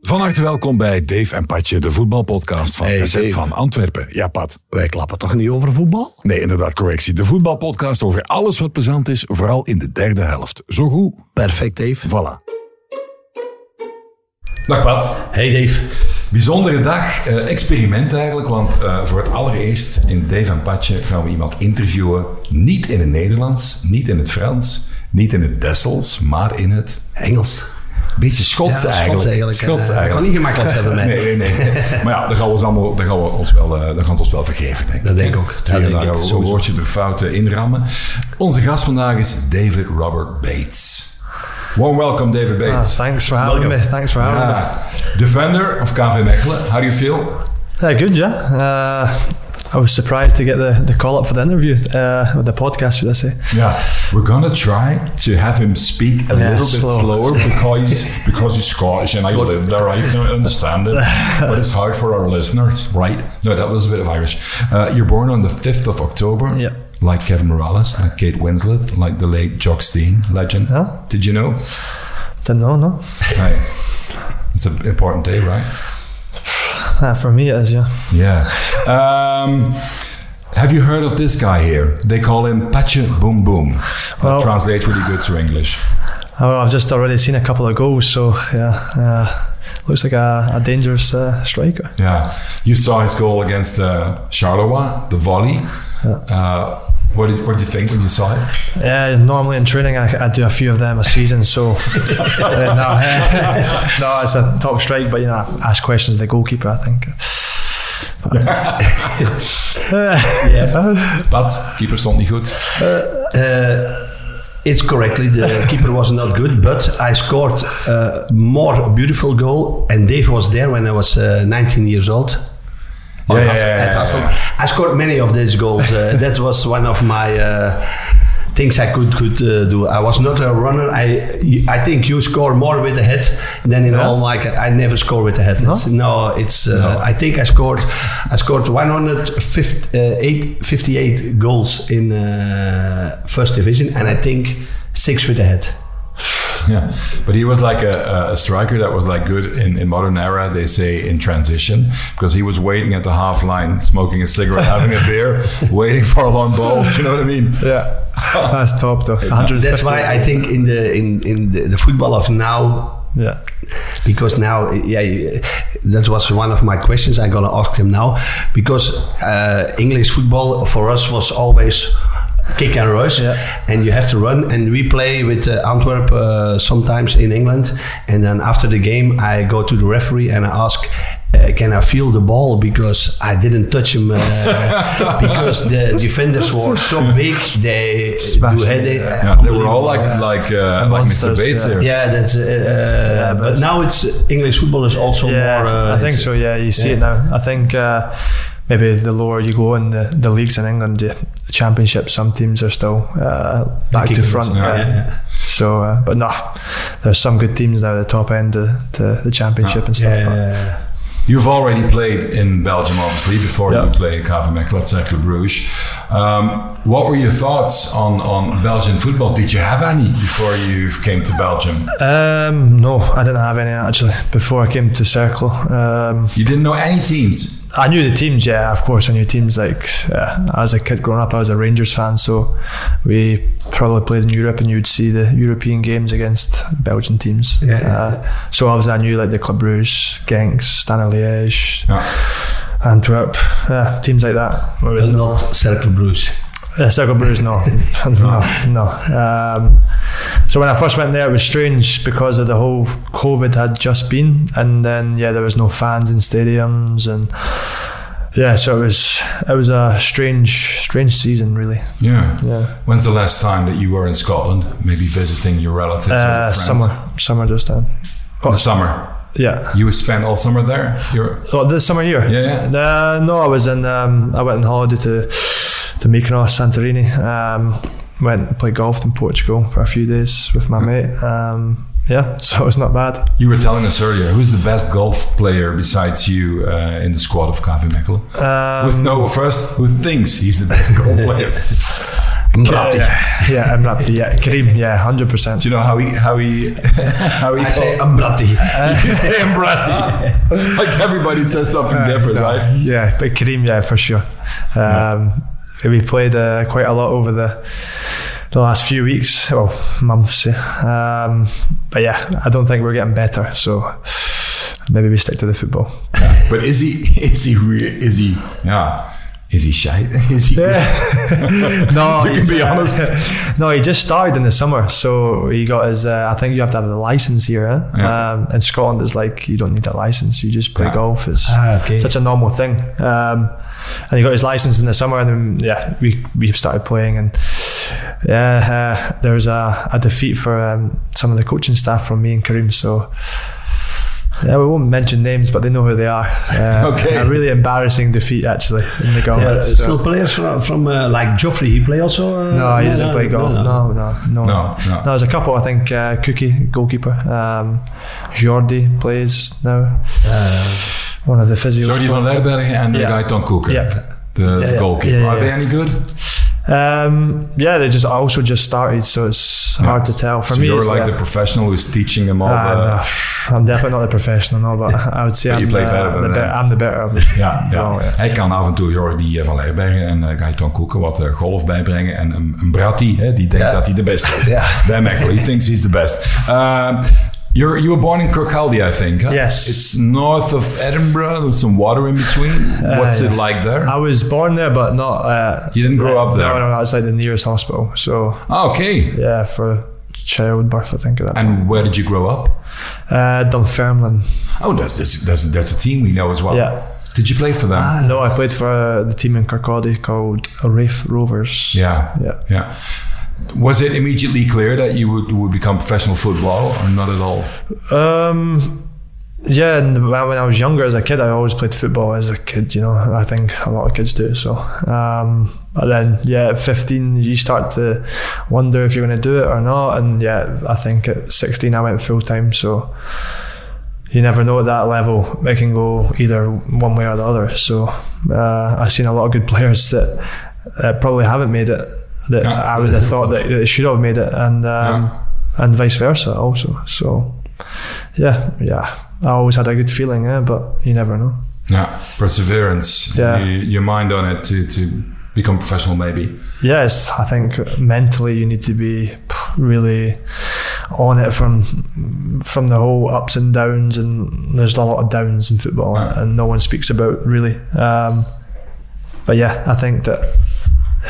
Van harte welkom bij Dave en Patje, de voetbalpodcast van Hey, SZ Dave. van Antwerpen. Ja, Pat. Wij klappen toch niet over voetbal? Nee, inderdaad, correctie. De voetbalpodcast over alles wat plezant is, vooral in de derde helft. Zo goed. Perfect, Dave. Voilà. Dag Pat. Hey, Dave. Bijzondere dag, eh, experiment eigenlijk, want eh, voor het allereerst in Dave en Patje gaan we iemand interviewen. Niet in het Nederlands, niet in het Frans, niet in het Dessels, maar in het Engels. beetje Schots Ja, eigenlijk. Schots eigenlijk. Schots dat eigenlijk. kan niet gemakkelijk zijn bij mij. Nee, nee, nee. maar ja, dat gaan we ons, allemaal, gaan we ons, wel, eh, gaan we ons wel vergeven, denk ik. Dat denk ik ook. Dat gaan denk ik daar een woordje de fouten inrammen. Onze gast vandaag is David Robert Bates. Warm welcome, David Ah, Bates. thanks for having me. Thanks for having me. Defender of KV Mechelen. How do you feel? Yeah, good, yeah. Uh, I was surprised to get the, the call up for the interview, uh, the podcast, should I say? Yeah, we're gonna try to have him speak a Yeah, little bit slower because because he's Scottish and I live there. I can understand it, but it's hard for our listeners, right? No, that was a bit of Irish. Uh, you're born on the fifth of October. Yeah. Like Kevin Mirallas, like Kate Winslet, like the late Jock Stein, legend. Yeah. Did you know? Didn't know, no. Right. It's an important day, right? Uh, for me, it is, yeah. Yeah. Um, have you heard of this guy here? They call him Patje Boom Boom. That Well- translates really good to English. Oh, I've just already seen a couple of goals, so yeah. Uh, looks like a, a dangerous uh, striker. Yeah. You saw his goal against uh, Charleroi, the volley. Uh, what, did, what did you think when you saw it? Yeah, normally in training I, I do a few of them a season, so uh, no, no, it's a top strike. But you know, I ask questions of the goalkeeper. I think. Yeah. But keeper stond niet goed. Uh, it's correctly. The keeper was not good, but I scored a more beautiful goal. And Dave was there when I was uh, 19 years old. Yeah, yeah, yeah, yeah. I scored many of these goals. Uh, that was one of my uh, things I could could uh, do. I was not a runner. I I think you score more with the head than in all my. I never score with the head. It's, no, it's. Uh, No. I think I scored. I scored 158 58 goals in uh, first division, and I think six with the head. Yeah. But he was like a, a striker that was like good in, in modern era, they say in transition, because he was waiting at the half line, smoking a cigarette, having a beer, waiting for a long ball. Do you know what I mean? Yeah, that's top though. That's why I think in the in in the, the football of now Yeah. because now yeah that was one of my questions i'm gonna ask him now because uh, english football for us was always kick and rush Yeah. and you have to run and we play with uh, antwerp uh, sometimes in england and then after the game i go to the referee and i ask uh, can I feel the ball because I didn't touch him uh, because the defenders were so big they do Smashing, head Yeah, they were all like like uh, like Mr. Bates yeah. here. yeah, that's. Uh, uh, but but now it's English football is also yeah, more. Uh, I think so. Yeah, you see yeah. it now. I think uh, maybe the lower you go in the, the leagues in England, the, the championship, some teams are still uh, back to front. it, yeah, uh, yeah. So, uh, but no, there's some good teams now at the top end to, to the championship and stuff. but- Yeah, You've already played in Belgium, obviously, before Yeah. you played KV Mechelen at Cercle Bruges. Um, what were your thoughts on, on Belgian football? Did you have any before you came to Belgium? Um, no, I didn't have any actually before I came to Cercle. Um, You didn't know any teams? I knew the teams, yeah, of course. I knew teams like uh, as a kid growing up, I was a Rangers fan, so we probably played in Europe, and you'd see the European games against Belgian teams. Yeah. Uh, so obviously, I knew like the Club Brugge, Genk, Standard Liège, Yeah. Antwerp, yeah, teams like that. but not Cercle Bruges. Uh, Cercle Bruges, no, no, no. Um, so when I first went there, it was strange because of the whole COVID had just been, and then yeah, there was no fans in stadiums, and yeah, so it was it was a strange, strange season, really. Yeah. Yeah, When's the last time that you were in Scotland, maybe visiting your relatives or uh, friends? summer, summer just then. The summer. Yeah. You spent all summer there? You're, Oh, this summer here? Yeah, Uh, no, I was in. Um, I went on holiday to to Mykonos, Santorini. Um, went and played golf in Portugal for a few days with my mate. Um, yeah, so it's not bad. You were telling us earlier, who's the best golf player besides you uh, in the squad of KV Mechelen? Um, With no first, who thinks he's the best golf player? Mrabti. Yeah, yeah, Mrabti, yeah, Kerim, yeah, hundred percent. Do you know how he how he how he I say called- Mratti. you say Mratti. like everybody says something different, No, right? Yeah, but Kerim, yeah, for sure. Um, We played uh, quite a lot over the the last few weeks, well, months. Um, but yeah, I don't think we're getting better. So maybe we stick to the football. But is he is he re- is he yeah is he shy? Is he no, You can he's, be uh, honest. no, he just started in the summer, so he got his. Uh, I think you have to have a license here. Eh? Yeah. Um, in Scotland, it's like you don't need a license; you just play Yeah. golf. It's Ah, okay. such a normal thing. Um, and he got his license in the summer, and then yeah, we we started playing, and yeah, uh, there was a, a defeat for um, some of the coaching staff from me and Kerim. So. Yeah, we won't mention names, but they know who they are. Uh, Okay. A really embarrassing defeat, actually, in the golf. There are so- still players from, from uh, like Geoffry. He play also. Uh, no, he doesn't play golf. No, no, no. No, no. there's a couple. I think uh, Cookie, goalkeeper. Um, Jordi plays now. Uh, One of the physios. Jordi van Lerbergen and the Yeah. guy Tom Cooker, Yeah. the, the yeah. goalkeeper. Yeah, Are they any good? Um, yeah, they just also just started, so it's hard to tell. For so me, you're like uh, the professional who's teaching them all. the, no, I'm definitely not the professional, no, but I would say I'm, you play the, better than the be- I'm the better of it. Ja, ja. hij kan af en toe Jordi eh, van Leijbergen en uh, Gaetan Koeken wat eh, golf bijbrengen. En een, een Bratti, hè, die denkt dat hij de beste is. Mechelen, he thinks he's the best. Um, you're, you were born in Kirkcaldy, I think. Huh? Yes. It's north of Edinburgh. There's some water in between. What's Uh, it like there? I was born there, but not. Uh, You didn't grow up there? No, no, that's like the nearest hospital. So Ah, okay. yeah, for childbirth, I think of that. And where did you grow up? uh, Dunfermline. Oh, that's, that's, that's, that's a team we know as well. Yeah. Did you play for them? Ah, no, I played for uh, the team in Kirkcaldy called Raith Rovers. Yeah. Yeah. Yeah. Was it immediately clear that you would, would become professional football or not at all? Um, yeah, and when I was younger as a kid, I always played football as a kid. You know, I think a lot of kids do. So, um, but then yeah, at 15, you start to wonder if you're going to do it or not. And yeah, I think at 16, I went full time. So. You never know at that level; it can go either one way or the other. So, uh, I've seen a lot of good players that, that probably haven't made it. That Yeah. I would have thought that they should have made it, and um, and vice versa also. So, yeah, yeah. I always had a good feeling, yeah, but you never know. Yeah, perseverance. Yeah. You, your mind on it to, to become professional, maybe. Yes, I think mentally you need to be really on it from from the whole ups and downs, and there's a lot of downs in football, Yeah. and no one speaks about really. Um, but yeah, I think that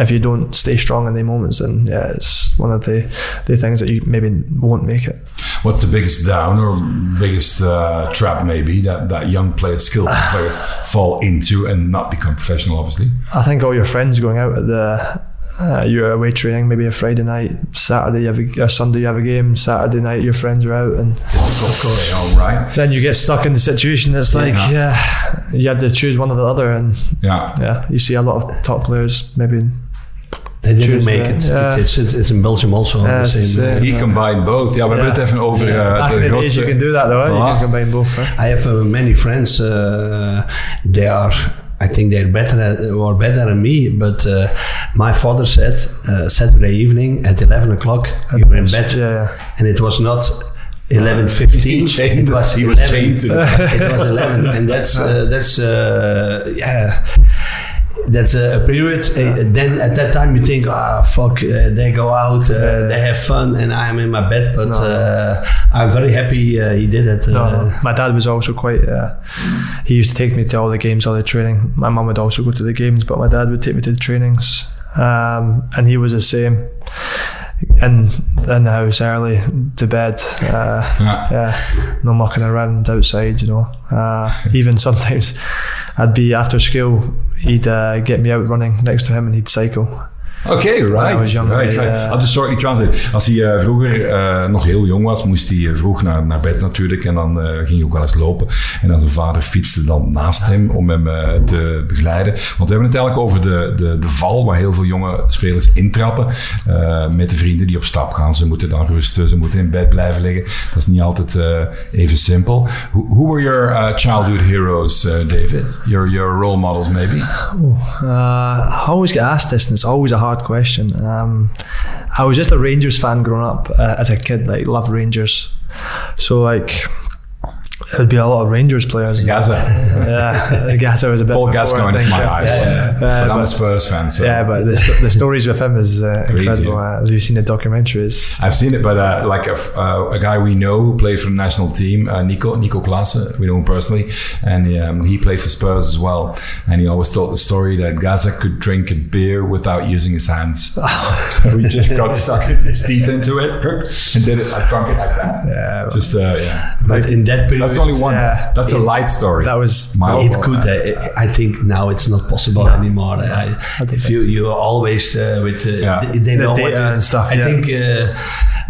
if you don't stay strong in the moments, then yeah, it's one of the the things that you maybe won't make it. What's the biggest down or biggest uh, trap, maybe, that, that young players, skillful players, fall into and not become professional, obviously? I think all your friends going out at the uh, you're away training, maybe a Friday night, Saturday you have a, or Sunday you have a game, Saturday night your friends are out, and Of course. All right. then you get stuck in the situation that's like, Yeah. yeah, you have to choose one or the other, and Yeah. yeah, you see a lot of top players maybe. They didn't Choose make it. yeah. It's, it's, it's in Belgium also. Ja, the het same, uh, He combined both. Ja, we hebben Ja. het even over Ja. uh, Back de in the days you can do that though, huh? you can combine both. Huh? I have uh, many friends. Uh, they are. I think they're better at, or better than me. But uh, my father said uh, Saturday evening at eleven o'clock you were in bed, Yeah, yeah. and it was not. Eleven fifteen. chained- It was he was 11. chained to the- it was eleven, and that's uh, that's uh, yeah. That's a period. Uh, then at that time you think, ah, fuck, uh, they go out, uh, they have fun, and I'm in my bed. But No. uh, I'm very happy uh, he did it. No, Uh, my dad was also quite. Uh, he used to take me to all the games, all the training. My mum would also go to the games, but my dad would take me to the trainings, um, and he was the same. In in the house early to bed. Uh, Yeah. yeah, no mucking around outside, you know. Uh, even sometimes I'd be after school, he'd uh, get me out running next to him and he'd cycle. Oké, right. right, right. I'll shortly translate. Als hij eh, vroeger eh, nog heel jong was, moest hij eh, vroeg naar, naar bed natuurlijk. En dan eh, ging hij ook wel eens lopen. En dan zijn vader fietste dan naast hem om hem eh, te begeleiden. Want we hebben het eigenlijk over de, de, de val waar heel veel jonge spelers intrappen. eh, met de vrienden die op stap gaan. Ze moeten dan rusten, ze moeten in bed blijven liggen. Dat is niet altijd eh, even simpel. Who, who were your uh, childhood heroes, uh, David? Your, your role models maybe? Uh, I always get asked this, and it's always a hard question. Um, I was just a Rangers fan growing up uh, as a kid, like loved Rangers. So like, it would be a lot of Rangers players. Gaza. yeah, Gaza was a bit. Paul before, I Gascoigne is think, my yeah. idol. Yeah, but I'm a Spurs fan, so Yeah, but the, st- the stories with him is uh, incredible. yeah. Uh, have you seen the documentaries? I've seen it, but uh, like a, uh, a guy we know who played for the national team, uh, Nico Nico Claesen, we know him personally, and um, he played for Spurs as well. And he always told the story that Gaza could drink a beer without using his hands. so he just got stuck his teeth into it and did it. I drunk it like that. Yeah. just uh, yeah. But in that period, That's only one. Yeah. That's a light story. That was My it could. Uh, I think now it's not possible anymore. I, if you you are always uh, with uh, Yeah. they, they The know data what and stuff, I yeah. think.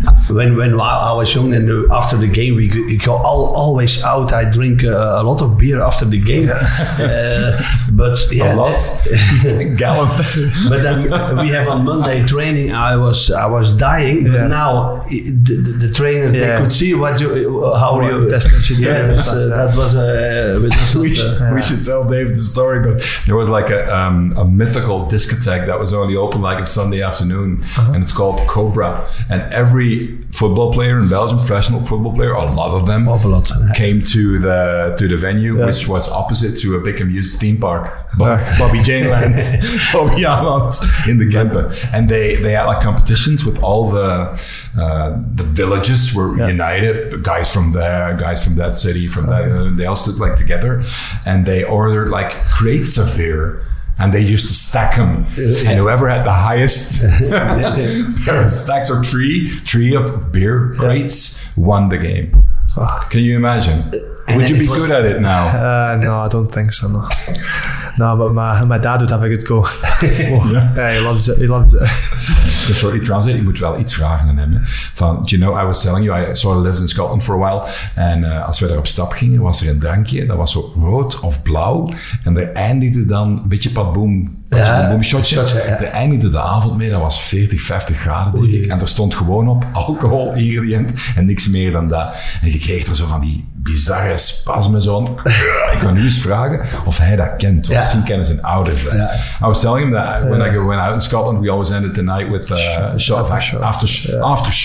Uh, when when I was young and uh, after the game we go, we go all, always out. I drink uh, a lot of beer after the game, uh, but yeah, a lot. Gallons. but then we have on Monday training. I was I was dying, but now the, the, the trainer they could see what you how What you you Yeah, that's, uh, that was uh, we, not, should, uh, we should tell David the story. But there was like a, um, a mythical discotheque that was only open like a Sunday afternoon, Uh-huh. and it's called Cobra. And every football player in Belgium, professional football player, a lot of them, Of a lot. came to the to the venue, Yeah. which was opposite to a big amused theme park, Bob, Bobbejaanland, Bobbejaanland in the Kempen. And they they had like competitions with all the uh, the villages were Yeah. united. Guys from there, guys from that city, from that, uh, they all stood like together, and they ordered like crates of beer. And they used to stack them, and whoever had the highest pair of stacks or tree tree of beer crates won the game. Can you imagine? Would you be good at it now? Uh, no, I don't think so. No, no. But my my dad would have a good go. yeah, he loves it. He loves it. Shortly translate, ik moet wel iets vragen aan hem. hè. Van, do you know, I was telling you, I sort of lived in Scotland for a while. En eh, als we daar op stap gingen, was er een drankje. Dat was zo rood of blauw. En daar eindigde dan een beetje padboom. Ja, een boom shotje. shotje, ja. Daar eindigde de avond mee. Dat was 40, 50 graden, denk ik. En er stond gewoon op alcohol ingrediënt en niks meer dan dat. En je kreeg er zo van die bizarre spasmen zo. Ik ga nu eens vragen of hij dat kent. Want Ja. misschien kennen zijn ouders dat. Ja. I was telling him that when I went out in Scotland, we always ended the night with uh, a shot of after, after,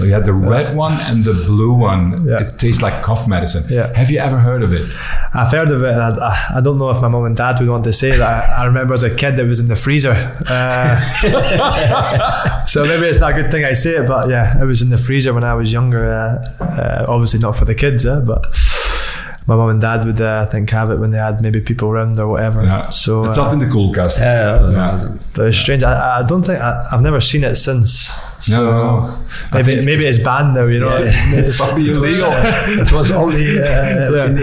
aftershock. We had the red one and the blue one. Yeah. It tastes like cough medicine. Yeah. Have you ever heard of it? I've heard of it. I, I don't know if my mom and dad would want to say that. I, I remember as a kid it was in the freezer. Uh, so maybe it's not a good thing I say it, but yeah, it was in the freezer when I was younger. Uh, uh, obviously not for the kids, eh, but my mum and dad would, uh, I think, have it when they had maybe people around or whatever. Yeah. So it's uh, zat in de koelkast. Yeah, Yeah. but it's strange. I, I don't think I, I've never seen it since. So No, no, no. Maybe maybe it's banned now. You know, Yeah. It's Probably illegal. it was only uh, in, the, in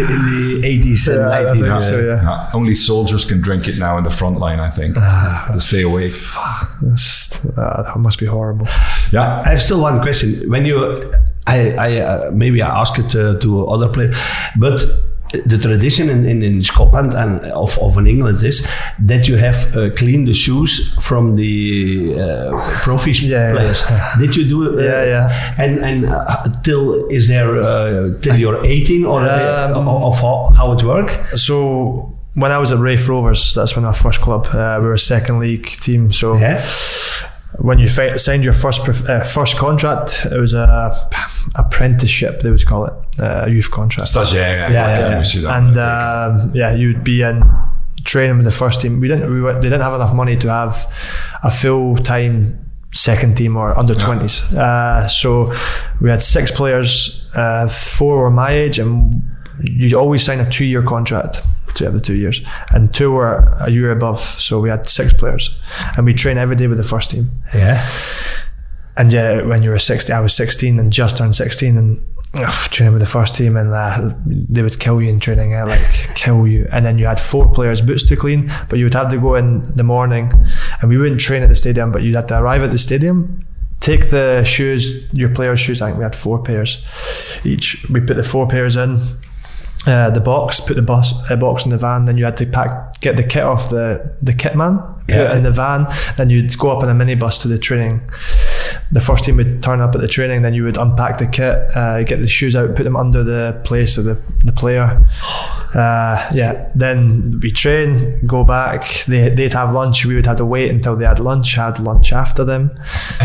the 80s and Yeah, I 90s. so, yeah. Yeah, Only soldiers can drink it now in the front line, I think, Ah. to stay awake. It's- uh, that must be horrible. Yeah. I have still one question. When you, I, I uh, maybe I ask it uh, to other players, but the tradition in, in, in Scotland and of, of in England is that you have uh, cleaned the shoes from the uh, profi Yeah, yeah. players. Did you do? Uh, Yeah, yeah. And and uh, till is there uh, till you're 18 or uh, Um, of how, how it work? So when I was at Raith Rovers, that's when our first club. Uh, we were a second league team. So Yeah. When you signed your first prof- uh, first contract, it was a apprenticeship. They would call it uh, a youth contract. Stagiair. Yeah, yeah, dan, and um, yeah, you'd be in training with the first team. We didn't. We were, they didn't have enough money to have a full time second team or under twenties. Uh, so we had six players. Uh, four were my age, and you always sign a two year contract. Have the two years, and two were a year above. So we had six players, and we train every day with the first team. Yeah. And yeah, when you were 16, I was 16 and just turned 16. And ugh, training with the first team, and uh, they would kill you in training, eh, like kill you. And then you had four players' boots to clean, but you would have to go in the morning, and we wouldn't train at the stadium, but you'd have to arrive at the stadium. Take the shoes, your players' shoes. I think we had four pairs each. We put the four pairs in, uh, the box, put the bus, uh, box in the van. Then you had to pack, get the kit off the the kit man, put Yeah. it in the van. Then you'd go up in a minibus to the training. The first team would turn up at the training. Then you would unpack the kit, uh, get the shoes out, put them under the place of the the player. Uh, yeah. Then we train, go back. They they'd have lunch. We would have to wait until they had lunch. Had lunch after them.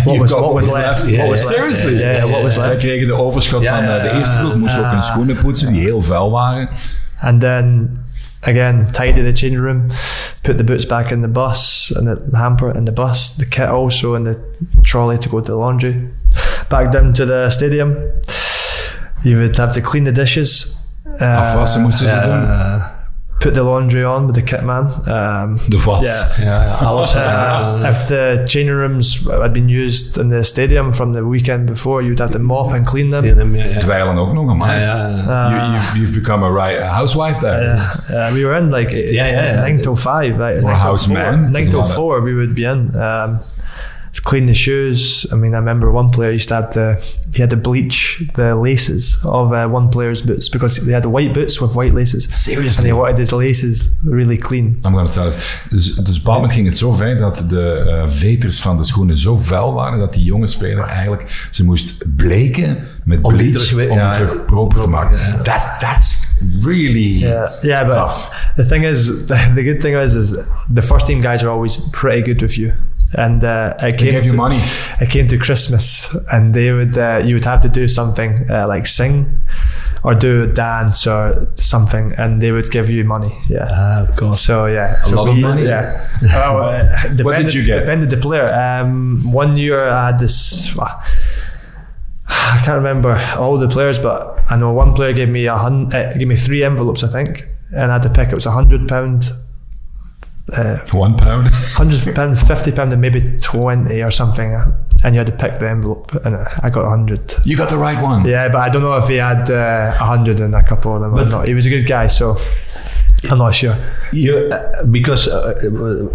What was got what was left? Yeah, What was left? Seriously? Yeah, what was Zij left? kregen de overschot van eh, de eerste ploeg. Moesten ook hun schoenen poetsen die heel vuil waren. And then again, tidy the change room, put the boots back in the bus and the hamper in the bus, the kit also in the trolley to go to the laundry. Back down to the stadium. You would have to clean the dishes. Uh, Afwassen moesten ze doen. Uh, put the laundry on with the kit man. Um, De was. yeah. yeah, I was. Uh, if the changing rooms had been used in the stadium from the weekend before, you'd have to mop and clean them. yeah, them, yeah, yeah. Dweilen ook nog, maar Yeah, yeah. you, you've, you've become a right housewife there. Yeah, uh, we were in like Yeah, yeah, yeah. nine till five, right? Or Nine houseman. four. Nine till four, we would be in. Um, clean the shoes. I mean, I remember one player used to have to he had to bleach the laces of uh, one player's boots because they had white boots with white laces, and Seriously? he wanted his laces really clean. I'm gonna tell it. Dus, dus moment ging het zo ver dat de eh, veters van de schoenen zo vuil waren dat die jonge speler eigenlijk ze moest bleken met Om die bleach terug- om ja, het terug ja. proper te maken. That's, that's really Yeah, yeah, but tough. the thing is, the good thing is, is the first team guys are always pretty good with you. And uh, I They came gave you to, money. I came to Christmas, and they would uh, you would have to do something uh, like sing, or do a dance or something, and they would give you money. Yeah. Ah, of course. So yeah, so lot of money? Yeah. oh, uh, depended, What did you get? Depended the player. Um, one year I had this. uh, I can't remember all the players, but I know one player gave me a hun- uh, gave me three envelopes, I think, and I had to pick. It was a hundred pound, uh, One pound. hundred pound, fifty pound, and maybe twenty or something. uh, And you had to pick the envelope, and uh, I got a hundred. You got the right one. Yeah, but I don't know if he had uh, a hundred in a couple of them or not. He was a good guy, so I'm not sure. you uh, because uh, uh,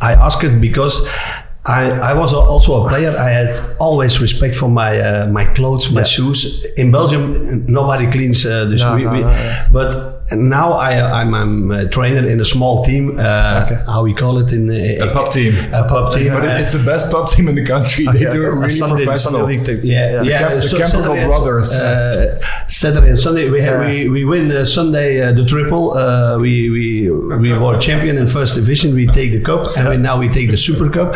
I ask it because I, I was also a player. I had always respect for my uh, my clothes, my Yeah. shoes. In Belgium, nobody cleans uh, the No, shoe. no, We- no, yeah. But now I, I'm, I'm a trainer in a small team. Uh, Okay. How we call it in uh, A pub team. A pub team. But uh, it's the best pub team in the country. They Yeah, do it really Sunday, professional. Sunday team. Yeah, yeah. Camp- the so Chemical Saturday and- Brothers. Uh, Saturday and Sunday, we have, Yeah. we, we win uh, Sunday uh, the triple. Uh, we we we were champion in first division. We take the cup, and we, now we take the super cup.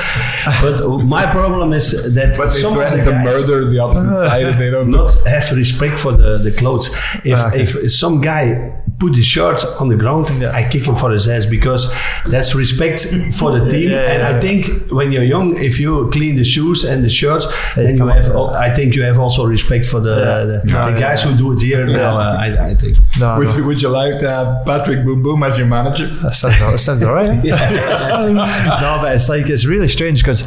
But my problem is that But they some of threaten the to guys murder the opposite side and they don't not have respect for the, the clothes. If Ah, okay. if some guy put his shirt on the ground, I kick him for his ass because that's respect for the team. Yeah, yeah, and I think when you're young, if you clean the shoes and the shirts, you then you have. up- al- I think you have also respect for the Yeah. the, Yeah. the Yeah, guys yeah. who do it here now. Uh, I, I think. No, Would, no. would you like to have Patrick Boom Boom as your manager? That sounds, that sounds alright. no, but it's like it's really strange because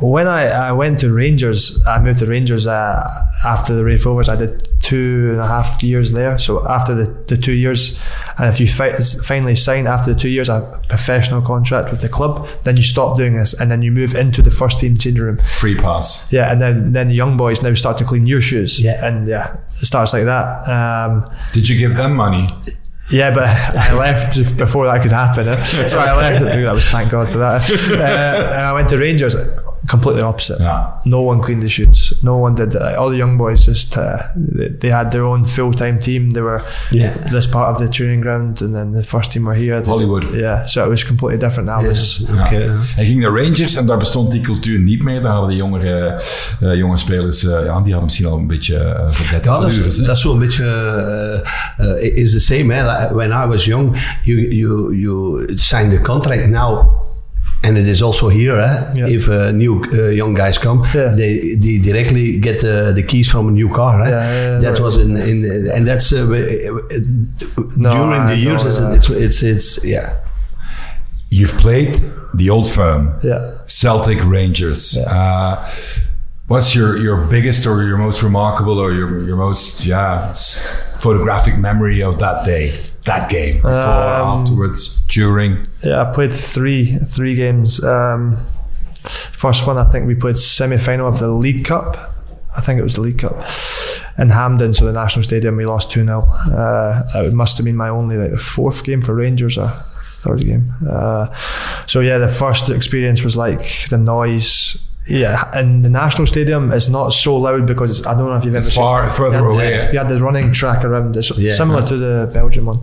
when I, I went to Rangers, I moved to Rangers uh, after the Raith Rovers. I did two and a half years there. So after the, the two years, and if you fi- finally sign after the two years a professional contract with the club, then you stop doing this and then you move into the first team changing room. Free pass. Yeah, and then then the young boys now start to clean your shoes. Yeah. and yeah, it starts like that. Um, Did you give them money? yeah, but I left before that could happen. eh? So I left. That was thank God for that. Uh, and I went to Rangers. Completely opposite. Yeah. No one cleaned the shoes. No one did that. All the young boys just uh, they, they had their own full time team. They were Yeah. this part of the training ground, and then the first team were here. They Hollywood. did- yeah, so it was completely different. I was Ja. Okay. Hij ging naar Rangers en daar bestond die cultuur niet meer. Daar hadden de jongere, eh, jonge spelers, eh, ja, die hadden misschien al een beetje uh, verdette Ja, dat is, is zo'n beetje uh, uh, is the same. Hè? Like, when I was young, you you you signed the contract now. And it is also here. Eh? Yeah. If uh, new uh, young guys come, Yeah. they they directly get the, the keys from a new car. Eh? Yeah, yeah, yeah, that right. was in, in and that's uh, during the years. It's, it's it's it's yeah. You've played the old firm, yeah. Celtic Rangers. Uh, What's your, your biggest or your most remarkable or your, your most yeah photographic memory of that day, that game, before, Um, afterwards, during? Yeah, I played three three games. Um, first one, I think we played semi final of the League Cup. I think it was the League Cup in Hampden, so the National Stadium. We lost two 0 uh, It must have been my only like the fourth game for Rangers or third game. Uh, so yeah, the first experience was like the noise. Yeah, and the National Stadium is not so loud because I don't know if you've ever It's seen far further yeah, away. you had the running track around. It's Yeah. similar to the Belgian one,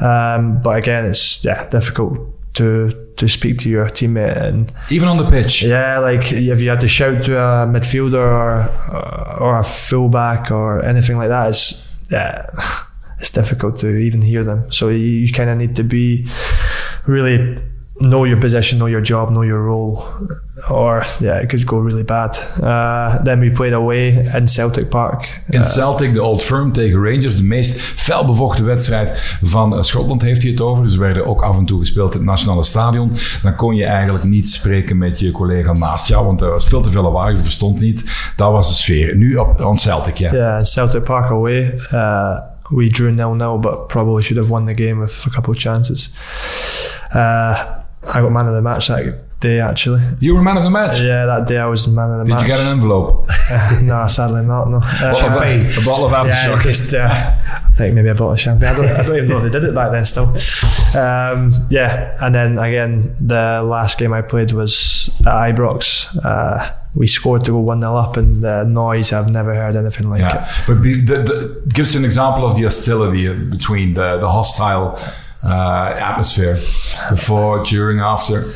um, but again, it's yeah difficult to to speak to your teammate and Even on the pitch. yeah, like if you had to shout to a midfielder or or a fullback or anything like that, it's yeah, it's difficult to even hear them. So you, you kind of need to be really know your position, know your job, know your role, or yeah, it could go really bad. Uh, then we played away in Celtic Park. In Celtic, de Old Firm tegen Rangers. De meest felbevochten wedstrijd van eh, Schotland heeft hij het over. Dus werden ook af en toe gespeeld in het Nationale Stadion. Dan kon je eigenlijk niet spreken met je collega naast jou. Want er was veel te veel lawaai, je verstond niet. Dat was de sfeer. Nu op on Celtic, ja. Yeah, Celtic Park away. Uh, we drew nil nil, but probably should have won the game with a couple of chances. Uh, I got man of the match that day, actually. You were man of the match. Yeah, that day I was man of the Did match. Did you get an envelope? no, sadly not. No. Uh, Bottle of- a bottle of yeah, just uh, I think maybe a bottle of champagne. I don't, I don't even know if they did it back then. Still, um, yeah. And then again, the last game I played was at Ibrox. Uh, we scored to go one 0 up, and the noise I've never heard anything like it. But be, the, the, give us an example of the hostility between the, the hostile uh, atmosphere before, during, after.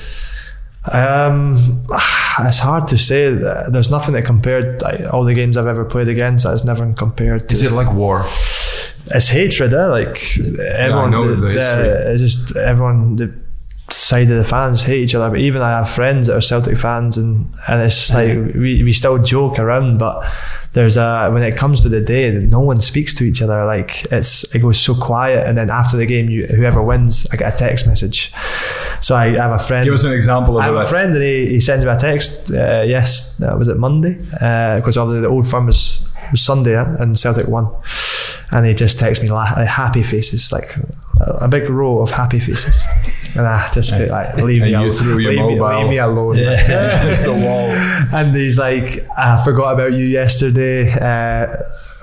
Um, it's hard to say. There's nothing that compared. All the games I've ever played against, it's never compared to. Is it like war? It's hatred, eh? Like everyone. know the, the history. the- it's just everyone. The side of the fans hate each other. But even I have friends that are Celtic fans, and and it's just like we, we still joke around, but. There's a when it comes to the day, no one speaks to each other. Like it's it goes so quiet, and then after the game, you, whoever wins, I get a text message. So I, I have a friend. Give us an example of I have a that. friend and he, he sends me a text. Uh, yes, uh, was it Monday? Because uh, the old firm was, was Sunday and Celtic won. And he just texts me la- happy faces, like a, a big row of happy faces. And I just feel like, leave me And you alone. threw your leave, me, leave me alone. Against the wall. And he's like, I forgot about you yesterday. Uh,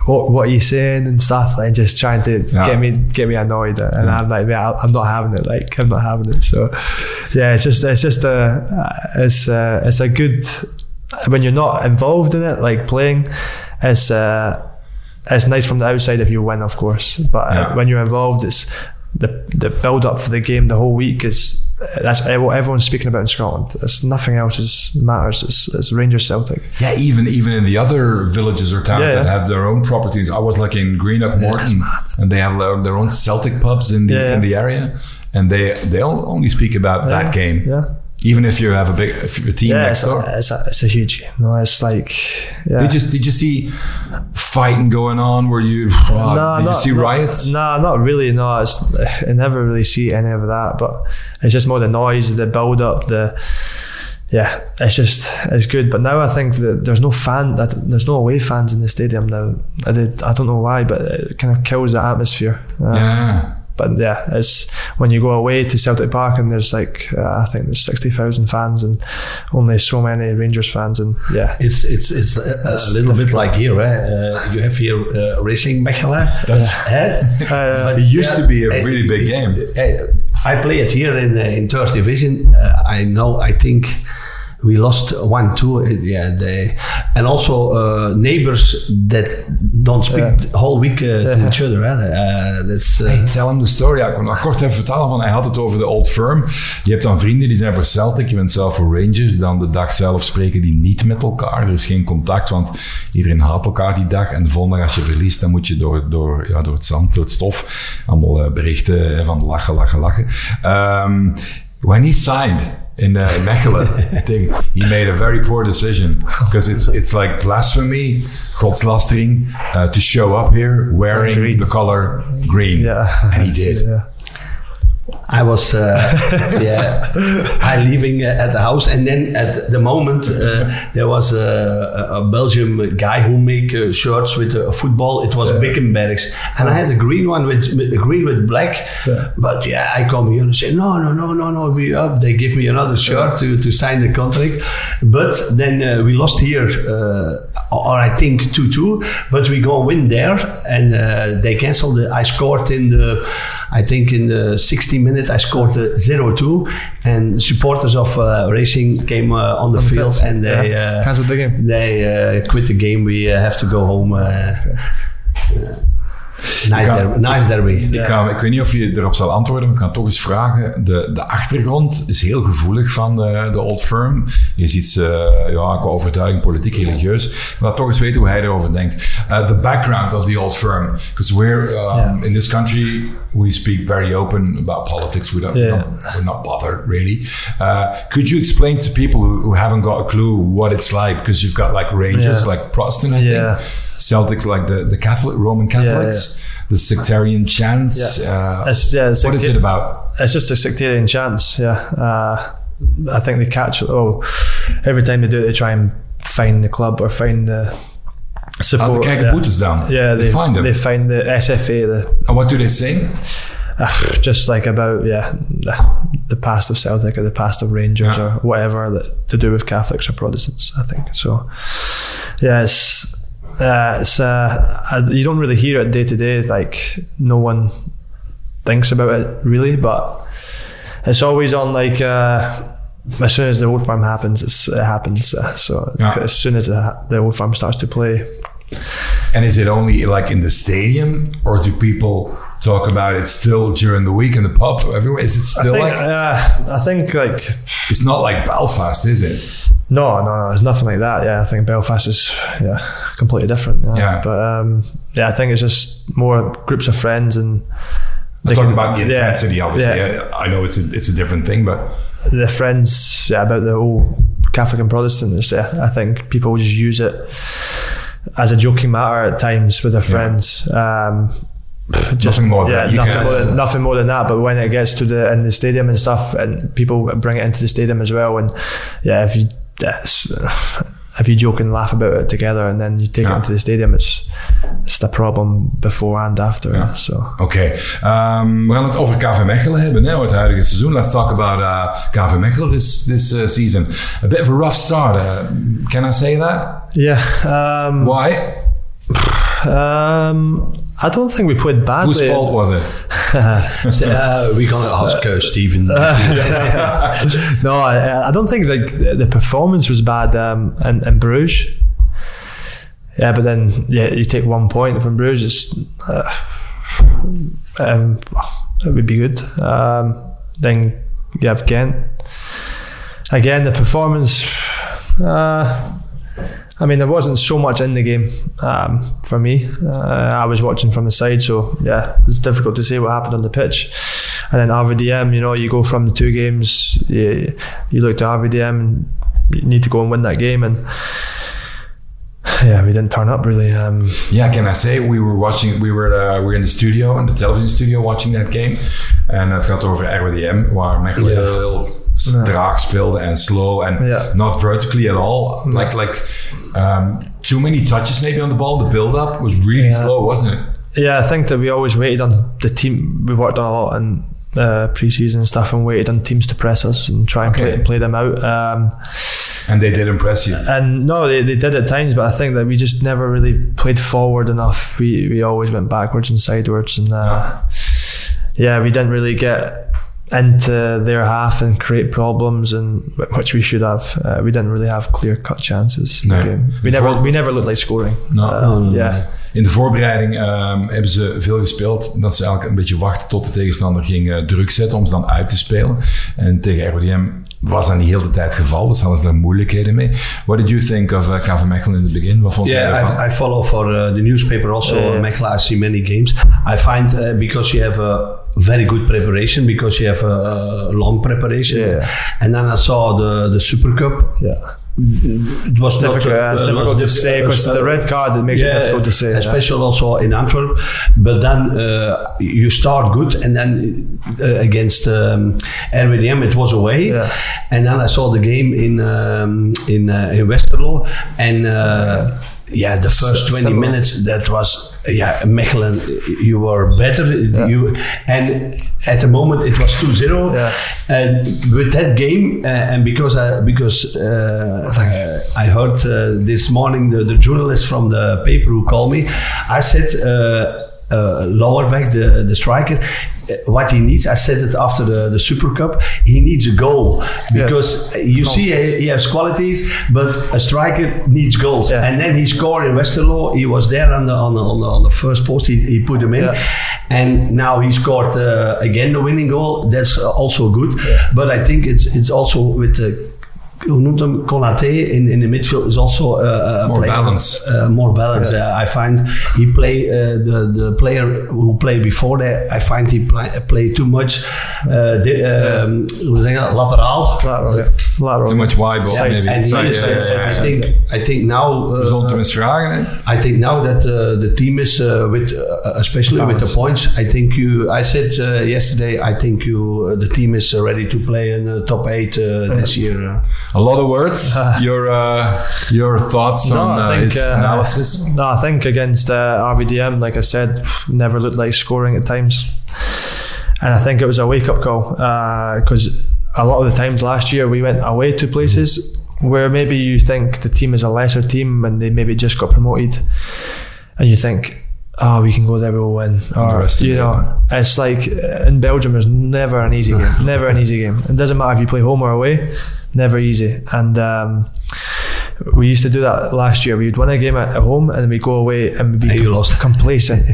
what what are you saying and stuff, and just trying to Yeah. get me get me annoyed. And I'm like, "Mate, I'm not having it. Like, I'm not having it. So, yeah, it's just it's just a it's a, it's a good when you're not involved in it, like playing. It's uh, it's nice from the outside if you win, of course. But uh, Yeah. when you're involved, it's the the build up for the game the whole week is that's what everyone's speaking about in Scotland. It's nothing else is matters. It's, it's Rangers Celtic. Yeah, even even in the other villages or towns Yeah, that yeah. have their own properties. I was like in Greenock Morton, and they have their, their own Celtic pubs in the Yeah. in the area, and they they only speak about that game. Yeah. Even if you have a big if a team Yeah, next it's door. a, it's, a, it's a huge game. No, it's like yeah. Did you did you see fighting going on? Were you? wow, No, did you see not- riots? No, not really. No, it's, I never really see any of that. But it's just more the noise, the build up, the yeah. It's just it's good. But now I think that there's no fan that there's no away fans in the stadium now. I did I don't know why, but it kind of kills the atmosphere. Uh, Yeah. But yeah, it's when you go away to Celtic Park and there's like uh, I think there's sixty thousand fans and only so many Rangers fans and yeah. It's it's it's a, a It's little bit like here. Eh? Uh, you have here uh, Racing Mechelen. That's- Eh? Uh, It used to be a really big game. eh, I play it here in the, in third division. Uh, I know. I think we lost one two. Uh, yeah, they, and also uh, neighbors that don't speak Yeah. the whole week uh, to Yeah. each other. Eh? Uh, that's uh, Hey, tell hem de story. Ja, ik kon nog kort even vertellen. Van, hij had het over de Old Firm. Je hebt dan vrienden die zijn voor Celtic. Je bent zelf voor Rangers. Dan de dag zelf spreken die niet met elkaar. Er is geen contact, want iedereen haat elkaar die dag. En de volgende dag als je verliest, dan moet je door, door, ja, door het zand, door het stof, allemaal eh, berichten van lachen, lachen, lachen. Um, when he signed in uh, Mechelen, I think he made a very poor decision because it's it's like blasphemy, godslastering, uh, to show up here wearing Green. the color green, Yeah. and he did. Yeah. I was, uh, yeah, I leaving uh, at the house, and then at the moment uh, there was a, a Belgium guy who make uh, shirts with uh, football. It was yeah. Bickenbergs, and I had a green one with, with green with black. Yeah. But yeah, I come here and say no, no, no, no, no. We up. They give me another shirt to, to sign the contract, but then uh, we lost here, or I think two two. But we go win there, and they cancel The, I scored in the, I think in the 60 minute I scored a 0-2 and supporters of uh, Racing came uh, on the on field the and they yeah. cancelled the game. They uh, quit the game. We have to go home. Okay. Nice, derby. nice derby. Ik, kan, ik weet niet of je erop zal antwoorden, maar ik kan toch eens vragen. De, de achtergrond is heel gevoelig van de, de Old Firm. Je ziet ze uh, ja, qua overtuiging, politiek, religieus. Ik wil toch eens weten hoe hij erover denkt. Uh, the background of the Old Firm. Because we're, um, yeah. in this country, we speak very open about politics. We don't, yeah. we're, not, we're not bothered, really. Uh, could you explain to people who, who, haven't got a clue what it's like? Because you've got like Rangers, yeah. like Protestant, I think. Celtics like the, the Catholic Roman Catholics. Yeah, yeah. The sectarian chants. Yeah. Uh, it's, yeah, what is it about? It's just a sectarian chants. Yeah, uh, I think they catch. Oh, every time they do it, they try and find the club or find the support. Oh, the yeah. down. Yeah, they, they, find them. They find the SFA. The and what do they sing? Uh, just like about yeah the, the, past of Celtic or the past of Rangers yeah. or whatever that to do with Catholics or Protestants. I think so. Yeah, it's uh, it's uh, you don't really hear it day to day. Like no one thinks about it really, but it's always on like uh, as soon as the old firm happens, it happens. Uh, so yeah. as soon as the, the old firm starts to play. And is it only like in the stadium, or do people talk about it still during the week in the pub everywhere? Is it still I think, like? Uh, I think like it's not like Belfast, is it? No, no, no. It's nothing like that. Yeah, I think Belfast is yeah completely different. Yeah, yeah. but um, yeah, I think it's just more groups of friends and. I'm talking about the intensity, yeah, obviously. Yeah. I know it's a, it's a different thing, but the friends, yeah, about the whole Catholic and Protestant, yeah, I think people just use it as a joking matter at times with their friends. Um, just, nothing more yeah, nothing more, than, nothing more than that. But when it gets to the in the stadium and stuff, and people bring it into the stadium as well, and yeah, if you if you joke and laugh about it together, and then you take yeah. it into the stadium, it's it's the problem before and after. Yeah. So. Okay. um, we gaan het over KV Mechelen hebben, hè, het huidige seizoen. Let's talk about uh, KV Mechelen this this uh, season. A bit of a rough start. Uh, can I say that? Yeah. Um, Why? Um, I don't think we played badly. Whose fault was it? uh, we gonna ask uh, Steven. no, I, I, don't think like the performance was bad um, in, in Bruges. Yeah, but then yeah, you take one point from Bruges. Uh, um, it would be good. Um, then you have Ghent. Again, the performance. Uh, I mean, there wasn't so much in the game um, for me. Uh, I was watching from the side, so yeah, it's difficult to say what happened on the pitch. And then RWDM, you know, you go from the two games, you, you look to RWDM, and you need to go and win that game, and yeah, we didn't turn up really. Um, yeah, can I say we were watching? We were uh, we were in the studio, in the television studio, watching that game, and het gaat over RWDM, waar Mechelen yeah. heel traag speelde en slow and yeah. not vertically at all. Like like um, too many touches maybe on the ball. The build up was really yeah. slow, wasn't it? Yeah, I think that we always waited on the team. We worked on a lot in uh, pre-season stuff and waited on teams to press us and try and okay. play, play them out. Um, and they did impress you. And no, they, they did at times, but I think that we just never really played forward enough. We we always went backwards and sideways, and uh, yeah, we didn't really get into their half and create problems, and which we should have. Uh, we didn't really have clear cut chances. Nee. We never we never looked like scoring. No, uh, no, no, yeah. In de voorbereiding um, hebben ze veel gespeeld. Dat ze eigenlijk een beetje wachten tot de tegenstander ging uh, druk zetten om ze dan uit te spelen. En tegen RWDM was dat niet heel de tijd het geval, dus hadden ze daar moeilijkheden mee. What did you think of uh, KV Mechelen in the begin? Wat vond yeah, I, I, follow for uh, the newspaper also uh, Mechelen. I see many games. I find uh, because you have a very good preparation because you have a, a long preparation. Yeah. And then I saw the the Super Cup. Yeah it was not, difficult, uh, it's difficult was to say because the red card it makes it difficult to say. yeah. especially also in Antwerp. But then uh, you start good, and then uh, against um, RWDM it was away, Yeah. and then I saw the game in um, in uh, in Westerlo, and. Uh, yeah, the first 20 similar. minutes that was yeah Mechelen you were better. You and at the moment it was 2-0 Yeah. and with that game uh, and because I because uh, uh, I heard uh, this morning the, the journalist from the paper who called me I said uh, Lauberbach the the striker. Uh, what he needs I said it after the, the Super Cup he needs a goal. Yeah. because you see he, he has qualities but a striker needs goals. Yeah. and then he scored in Westerlo. He was there on the on the, on the, on the first post. He, he put him in. Yeah. and now he scored uh, again the winning goal. That's also good. But I think it's it's also with the hoe noemt hem Konaté in, in the midfield is also uh, a More player, balance. uh, more balance uh, I find he play uh, the the player who played before that I find he play, play too much uh, de, um, hoe zeg je dat? lateraal Lateral, yeah. Lateral. Too much wide ball, maybe. and side- he- side- I think I think now uh, Gezond te misdragen. I think now that uh, the team is uh, with, uh, especially with the points. I think you. I said uh, yesterday. I think you. Uh, the team is uh, ready to play in the top eight uh, this year. Uh, A lot of words. your uh, your thoughts No, on uh, think, his uh, analysis? No, I think against uh, RWDM, like I said, never looked like scoring at times. And I think it was a wake up call because a lot of the times last year we went away to places where maybe you think the team is a lesser team and they maybe just got promoted, and you think, oh, we can go there, we'll win. Or, you know, it's like in Belgium, there's never an easy game, never an easy game. It doesn't matter if you play home or away, never easy. And um, we used to do that last year. We'd win a game at, home and we'd go away and we'd be lost. complacent.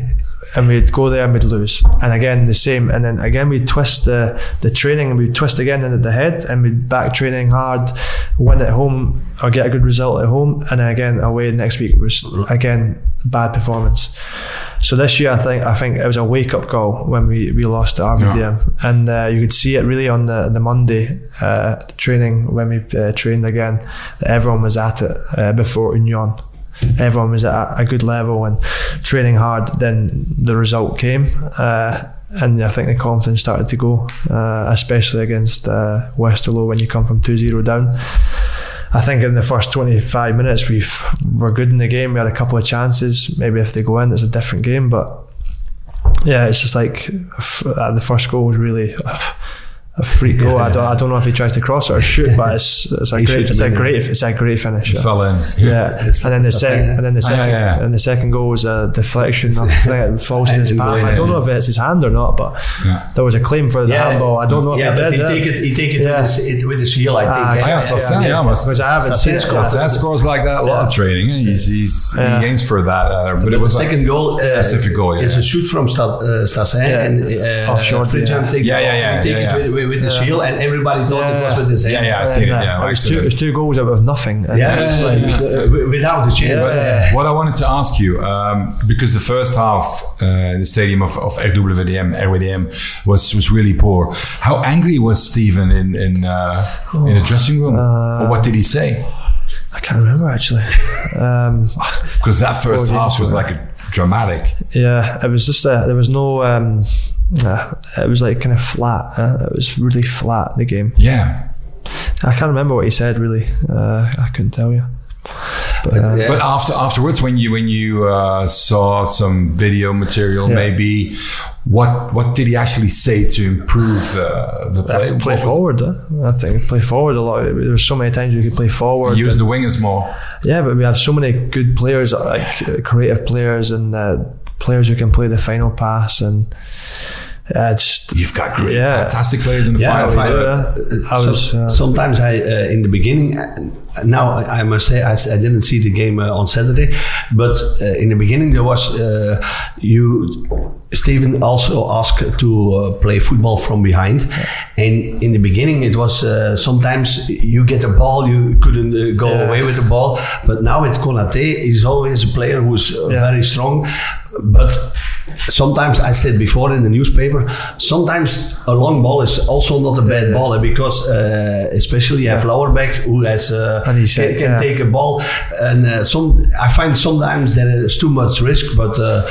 And we'd go there and we'd lose. And again, the same. And then again, we'd twist the, the training and we'd twist again into the head and we'd back training hard, win at home or get a good result at home. And then again, away next week was again bad performance. So this year, I think I think it was a wake up call when we, we lost to RWDM, and uh, you could see it really on the the Monday uh, training when we uh, trained again. That everyone was at it uh, before Union. Everyone was at a good level and training hard. Then the result came, uh, and I think the confidence started to go, uh, especially against uh, Westerlo when you come from 2-0 down. I think in the first 25 minutes we were good in the game. We had a couple of chances. Maybe if they go in, it's a different game. But yeah, it's just like uh, the first goal was really a, a free goal. I don't, I don't know if he tries to cross or shoot, but it's, it's a He great, it's a great, it's a great finish. It yeah. fell in. Yeah, and then the second, and then the second, and the second goal was a deflection. I think it falls to his path. yeah, I don't yeah. know if it's his hand or not, but Yeah. there was a claim for the handball. I don't know if he did. he yeah. take it. He take it Yeah. with, his, it, with his heel. I think. Ah, eh? Ah, yeah, Sassan, yeah, must- because I haven't seen it. Sassan scores like that a lot of training. He's, he's Yeah. he aims for that. Uh, but it was like, second goal, uh, specific goal, yeah. is a shoot from Sta- uh, Stassin Yeah. and uh, Offshore, Fridjan yeah. take Yeah, yeah, yeah, he take yeah, it yeah. with, with, with his Yeah. heel, and everybody thought it was Yeah. with his Yeah, hand. yeah, I seen it. Yeah, it, was actually. two, it was two goals out of nothing. And Yeah, it's it's like, like uh, without the chain. Yeah. but, uh, What I wanted to ask you, um, because the first half, uh, the stadium of, of RWDM, RWDM was, was really poor. How angry was Steven in in, uh, in the dressing room? or what did he say? I can't remember actually. um, Because that first Oh, half was like a dramatic. yeah, it was just uh, there was no. Um, uh, it was like kind of flat. Uh, it was really flat the game. Yeah. I can't remember what he said really. Uh, I couldn't tell you. But, uh, yeah. But after afterwards, when you when you uh, saw some video material, Yeah. maybe what what did he actually say to improve the the play? play forward. Uh, I think play forward a lot. There was so many times you could play forward. Use the wingers more. Yeah, but we have so many good players, like uh, creative players, and uh, players who can play the final pass, and uh, just You've got great, Yeah. fantastic players in the Yeah, final. I- but- uh, I So- uh, sometimes I uh, in the beginning. Uh, now I I must say I didn't see the game uh, on Saturday, but uh, in the beginning there was uh, you. Steven also asked to uh, play football from behind, and in the beginning it was uh, sometimes you get a ball you couldn't uh, go Yeah. away with the ball, but now with Konate he's always a player who's uh, Yeah. very strong. But sometimes I said before in the newspaper, sometimes a long ball is also not a bad ball eh, because uh, especially you have Lauberbach who has uh, can, uh, can yeah. take a ball, and uh, some I find sometimes there is too much risk. But uh,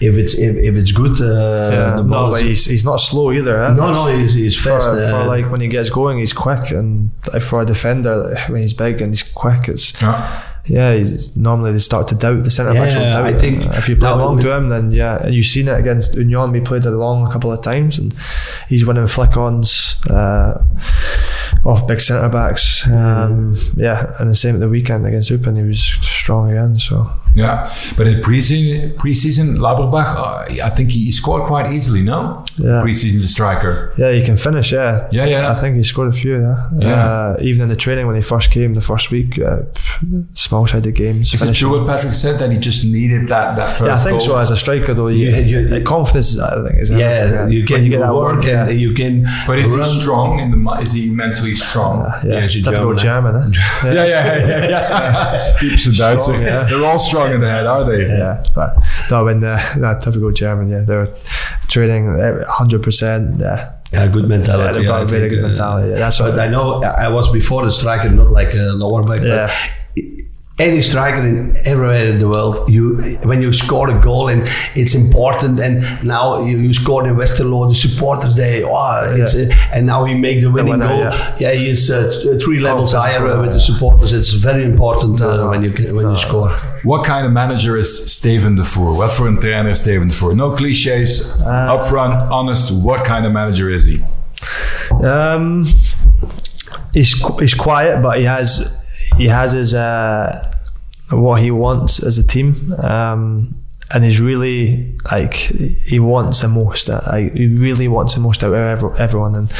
if it's if, if it's good, uh, Yeah, the no, ball but is, he's, he's not slow either. Eh? no, no, he's, he's for, fast. uh, for like when he gets going, he's quick, and for a defender, when he's big and he's quick, it's Yeah. Yeah. Normally they start to doubt the centre backs. will Yeah, doubt I think if you play along long to him, then yeah, and you've seen it against Union. We played it long a couple of times, and he's winning flick-ons uh, off big centre backs. Um, yeah, and the same at the weekend against Eupen, he was strong again. So Yeah, but in preseason, preseason Lauberbach, uh, I think he, he scored quite easily. No, Yeah. preseason the striker. yeah, he can finish. Yeah, Yeah, yeah. I think he scored a few. Yeah, Yeah. Uh, even in the training when he first came the first week, uh, small-sided games. Is it finishing. true what Patrick said that he just needed that that first Yeah, I think goal? so. As a striker, though, you, You- you- uh, confidence, is, I think, is yeah, everything, you When can get that work yeah. you can. But is run. he strong in the? Is he mentally strong? Yeah, he's a typical German, German. eh? yeah, yeah, yeah. yeah. Keeps it down. Strong, yeah. They're all strong in the head, are they? Yeah, but no, when uh, no, typical German, yeah, they're training hundred percent. Yeah, Yeah, good mentality. they've got I a very good uh, mentality. Yeah, that's But what I know I was before the striker, not like a lower back. Yeah. But any striker in everywhere in the world, you when you score a goal and it's important, and now you, you scored in Westerlo, the supporters they, oh, it's, uh, and now he make the winning winner, goal. yeah. Yeah, he is uh, three levels physical, higher uh, with the supporters. It's very important uh, No, no. when you when you score. What kind of manager is Steven Defour? What voor een trainer is Steven Defour? No cliches, Uh, upfront, honest. What kind of manager is he? Um, he's he's quiet, but he has he has his uh, what he wants as a team, um, and he's really like he wants the most. uh, Like he really wants the most out of ever, everyone, and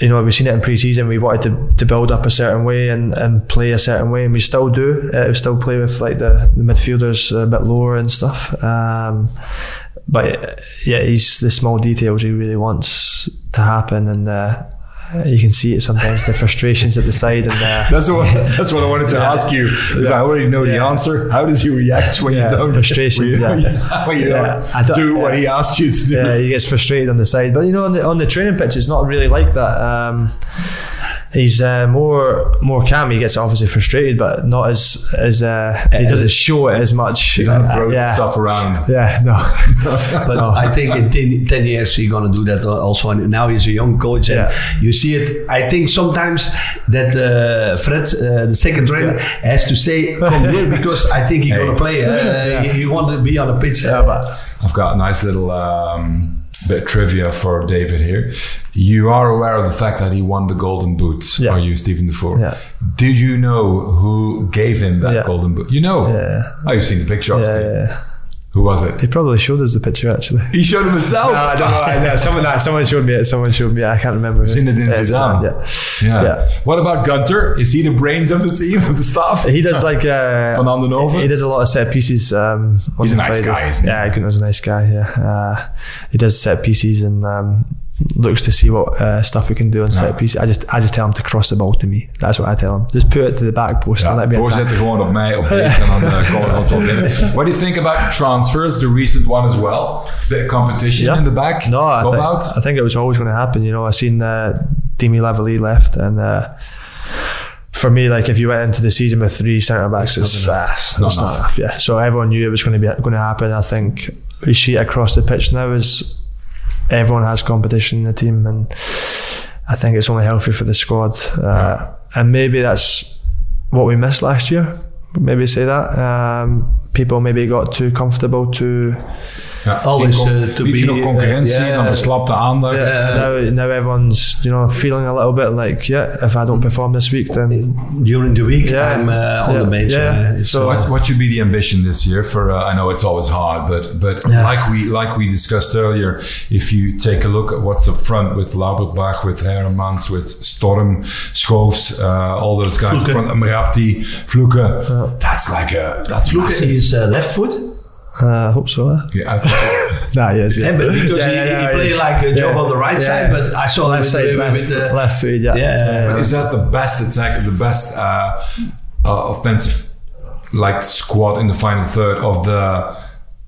you know we've seen it in pre-season. We wanted to, to build up a certain way and, and play a certain way, and we still do. Uh, we still play with like the, the midfielders a bit lower and stuff. Um, but yeah, he's the small details he really wants to happen, and uh, you can see it sometimes the frustrations at the side and uh, That's what that's what I wanted to ask you. 'cause I already know the answer. How does he react when Yeah, you don't frustration, when you, yeah. when you Yeah, I don't do what yeah. he asked you to do? yeah, he gets frustrated on the side. But you know, on the, on the training pitch, it's not really like that. Um, he's uh, more more calm. He gets obviously frustrated, but not as as uh, he doesn't show it as much. He doesn't Uh, throw yeah, stuff around. yeah, no, But No. I think in 10, 10 years he's gonna do that also. And now he's a young coach, and Yeah. you see it. I think sometimes that uh, Fred, uh, the second trainer, has to say, "Come here," because I think he's Hey. gonna play. Uh, he, he wanted to be on the pitch. yeah, but I've got a nice little um, bit trivia for David here. You are aware of the fact that he won the Golden Boot, Yeah. are you, Steven Defour? Yeah. Did you know who gave him that Yeah. Golden Boot? You know? Yeah. Oh, you've seen the picture, obviously. yeah. Who was it? he probably showed us the picture actually. He showed him himself. No, I don't know. I know. Someone, no, someone showed me it. Someone showed me. it. I can't remember. Zinedine Zidane. Yeah. Yeah. Yeah. What about Gunter? Is he the brains of the team, of the staff? He does like uh, Van Handenhoven? He does a lot of set pieces. Um, on He's a nice Friday. guy, isn't he? Yeah, Gunter's a nice guy. Yeah, uh, he does set pieces and um, looks to see what uh, stuff we can do on set pieces. I just, I just tell him to cross the ball to me. That's what I tell him. Just put it to the back post and let me gewoon op mij, op deze en dan uh, komen we wel tot. What do you think about transfers, the recent one as well? The competition yeah. in the back? No, I, think, out? I think it was always going to happen. You know, I seen uh, Demi Lavalée left, and uh, for me, like if you went into the season with three centre backs, it's, uh, it's Not not, enough. enough. Yeah, so everyone knew it was going to be going to happen. I think we see it across the pitch now is everyone has competition in the team, and I think it's only healthy for the squad. Uh, And maybe that's what we missed last year. Maybe say that. Um, people maybe got too comfortable to Ja, Always, con- uh, to be, nog concurrentie, uh, yeah. dan verslapte aandacht. Yeah. now, now everyone's you know feeling a little bit like yeah if I don't perform this week then During the week, Yeah. I'm uh, on Yeah. the bench. Yeah. So- What, what should be the ambition this year? For uh, I know it's always hard, but but Yeah. like we like we discussed earlier, if you take a look at what's up front with Lauberbach, with Hairemans, with Storm, Schoofs, uh, all those guys, Fluke. front, Mrabti, Fluke, that's like a that's Fluke massive. is uh, left foot. Uh, I hope so. Huh? Yeah, I Nah, yes, Yeah, but because he, he played like a job on the right side, but I saw left side, with, left, with the left foot. Yeah, Yeah. But is that the best attack, the best uh, uh, offensive like squad in the final third of the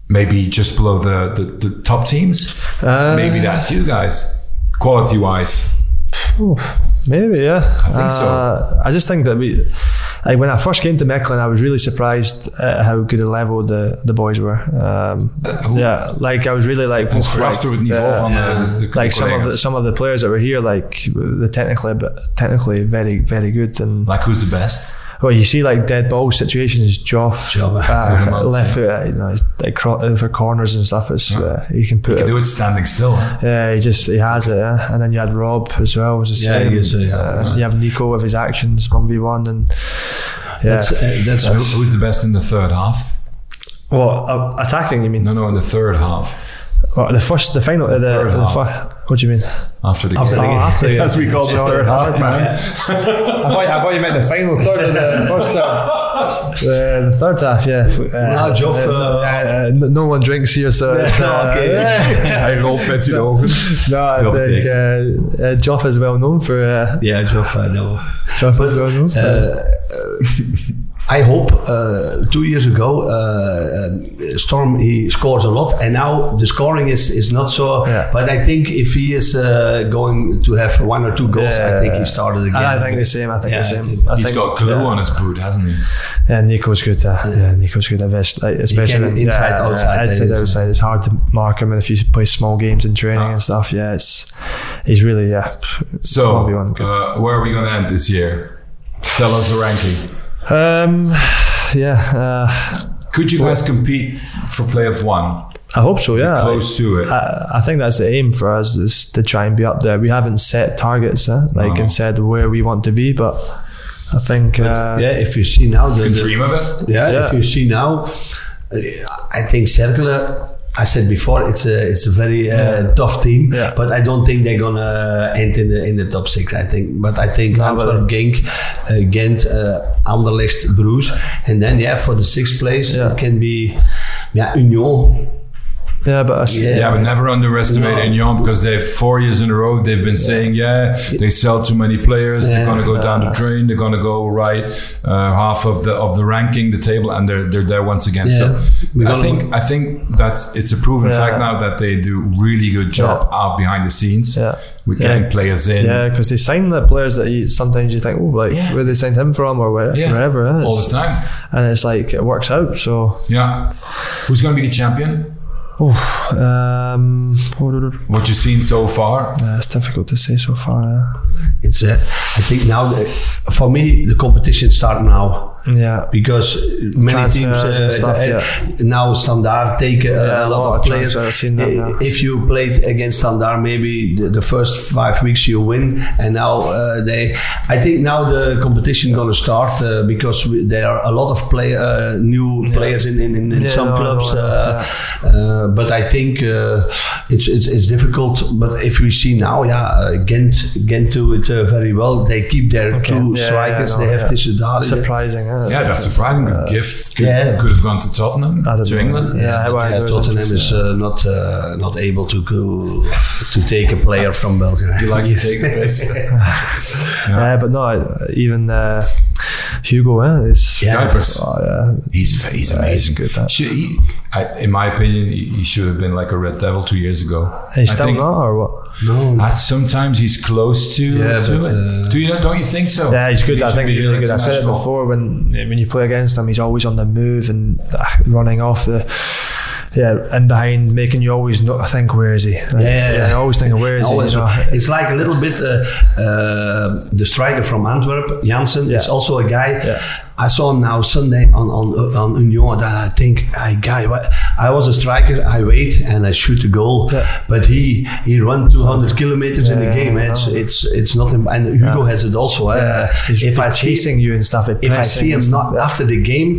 maybe just below the, the, the top teams. Uh, maybe that's you guys, quality wise. Maybe, yeah. I think so. Uh, I just think that we, like when I first came to Mechelen, I was really surprised at how good a level the, the boys were. Um, who- yeah, like I was really like, Ons verrast door het uh, de, de, de like some of the some of the players that were here, like the technically, but technically very very good. And Like who's the best? Well, you see like dead ball situations, Joff, uh, left foot, uh, you know, like cro- uh, for corners and stuff. It's uh, you can put You it. do it standing still. Yeah, he just he has it, yeah. and then you had Rob as well. Was the Yeah, same. he is, uh, yeah. You have Nico with his actions, one v one, and yeah. That's uh, that's So who's the best in the third half? well, uh, attacking, you mean? No, no, in the third half. Well, the first, the final, the, the, the fir- what do you mean? After the After game. the game. After the game. As we call the third half, man. I thought, I thought you meant the final third of the first half. The, the third half, yeah. Uh, Nou, Joff, uh, uh, uh, no no one drinks here, so it's, uh, okay. Hij rolt met zijn ogen. No, I think uh, uh, Joff is well known for. Uh, yeah, Joff. I know. Joff is well known. Uh, I hope uh, two years ago uh, um, Storm he scores a lot, and now the scoring is is not so. Yeah. But I think if he is uh, going to have one or two goals, I think he started again. I think the same. I think Yeah, the I same. think- I think, got glue yeah. on his boot, hasn't he? Yeah, Nico's good. Uh, yeah, Nico's good. I best, especially can inside, yeah, outside, yeah, inside, outside. It's hard to mark him, and if you play small games in training Ah. and stuff, yeah, it's he's really yeah. So, 1v1 good. uh, where are we going to end this year? Tell us the ranking. Um, yeah, uh, Could you guys compete for playoff one? I hope so. Yeah, Close to it. I, I think that's the aim for us is to try and be up there. We haven't set targets, huh? like No. and said where we want to be, but I think uh, yeah, if you see now the, You can the- dream of it. yeah, Yeah. if you see now, uh, I think Cercle. I said before it's a it's a very uh, tough team, Yeah. but I don't think they're gonna end in the in the top six. I think, but I think No, Antwerp, Genk, uh, Gent, uh, Anderlecht, Bruges, and then yeah, for the sixth place Yeah. it can be yeah Union. Yeah, but I see, Yeah. Yeah, but never underestimate No. Union because they've four years in a row they've been saying, yeah, they sell too many players. They're going to go down the drain. They're going to go right uh, half of the of the ranking, the table, and they're they're there once again. Yeah. So I gonna- think I think that's it's a proven Yeah. fact now that they do really good job Yeah. out behind the scenes Yeah. with Yeah. getting players in. Yeah, because they sign the players that you sometimes you think, oh, like Yeah. where they signed him from or where, Yeah. wherever, eh? all the time. and it's like it works out. So, Yeah, who's going to be the champion? Oh, um, What you've seen so far? uh, it's difficult to say so far. eh? It's uh, I think now the, for me the competition start now. Yeah, because many Transfers teams uh, and stuff, uh, yeah. now Standard take uh, Yeah, a a lot lot of of players. transfers, I've seen that, I- yeah. If you played against Standard, maybe the, the first five weeks you win, and now uh, they. I think now the competition gonna start uh, because we, there are a lot of play uh, new players in in, in, in Yeah, some no, I clubs. know, uh, uh, but I think uh, it's, it's it's difficult. But if we see now, yeah, uh, Gent Gent do it uh, very well. They keep their Okay. two Yeah, strikers. yeah, they have yeah. Tissoudali. surprising. eh? Yeah, that's surprising. Because Gift could, yeah. could have gone to Tottenham, I to know. England. Yeah, but well, yeah, Tottenham interest, is uh, not uh, not able to go to take a player from Belgium. He likes to take the piss. Yeah, but no, even uh, Hugo, eh, is Yeah. Cuypers. oh, yeah, He's he's Yeah, amazing. he's good, huh? Should he, I, in my opinion, he, he should have been like a Red Devil two years ago. he's I still think- not or what? No, Uh, sometimes he's close to, Yeah, to but, it. uh, Do you don't you think so? Yeah, he's good. He I think he's really good. I said it before when when you play against him, he's always on the move and uh, running off the. Yeah, and behind, making you always think, where is he? Like, Yeah, yeah. I always think, where is Always, he? You know? it's like a little bit uh, uh, the striker from Antwerp, Janssen, is Yeah. also a guy. Yeah. I saw him now Sunday on on on Union. That I think, I guy, what, I was a striker. I wait and I shoot a goal, Yeah. but he he run 200 kilometers in the Yeah, game. It's it's it's not. And Hugo Yeah. has it also. uh, He's, if I he's see chasing you and stuff. if I see him and not yeah. after the game,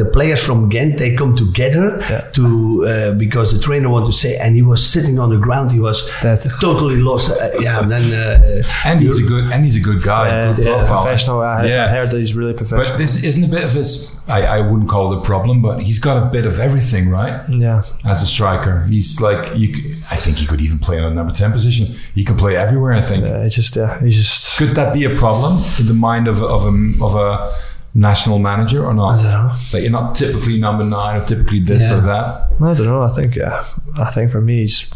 the players from Ghent they come together Yeah. to uh, because the trainer want to say, and he was sitting on the ground. He was Dead. totally lost. Uh, yeah, then uh, And he's a good and he's a good guy. Yeah, good yeah, profile. professional. I, Yeah. I heard that he's really professional. But this isn't a bit of his. I, I wouldn't call it a problem, but he's got a bit of everything, right? yeah, As a striker, he's like you. I think he could even play in a number ten position. He can play everywhere. I think. yeah, it's just yeah, he's just Could that be a problem in the mind of of a of a national manager or not? I don't know. Like you're not typically number nine or typically this Yeah. or that. I don't know. I think yeah. I think for me, he's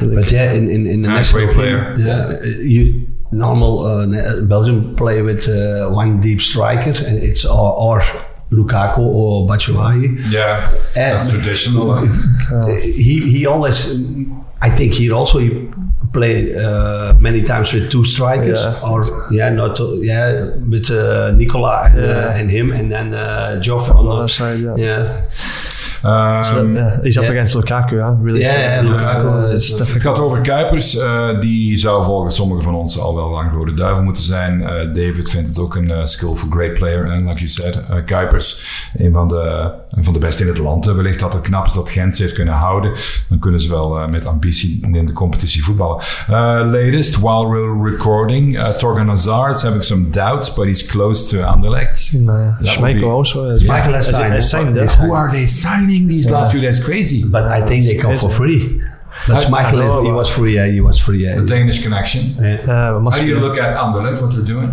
really But yeah, in, in, in the Yeah, national great team, player. yeah, you normal uh, na- Belgium play with uh, one deep striker, and it's or, or Lukaku or Batshuayi. Yeah, And- that's traditional. uh, Uh, he he always, I think he also he play uh, many times with two strikers, Yeah. or yeah, not to- yeah with uh, Nicola and, Yeah. uh, and him, and then uh, Joff on on the the other side. Yeah. yeah. Um, yeah, he's up yeah. against Lukaku, huh? Really. Yeah, yeah, Lukaku, Uh, uh, it's Ik difficult. had het over Kuipers. eh, die zou volgens sommigen van ons al wel lang rode duivel moeten zijn. Eh, David vindt het ook een eh, skillful great player. En like you said, Kuipers, een van, de, van de beste in het land. Wellicht dat het knap is dat Gent ze heeft kunnen houden. Dan kunnen ze wel eh, met ambitie in de competitie voetballen. Eh, latest, while we're recording, uh, Torgan Hazard is having some doubts, but he's close to Anderlecht. Uh, Schmeichel be- also. Schmeichel has is, signed. Who are they signing these last few days? Crazy. But I think they come for free. I- Michael, I know, he was free. Yeah, he was free. Yeah. The Danish connection. Yeah. Uh, How do be- you look at Anderlecht, what they're doing?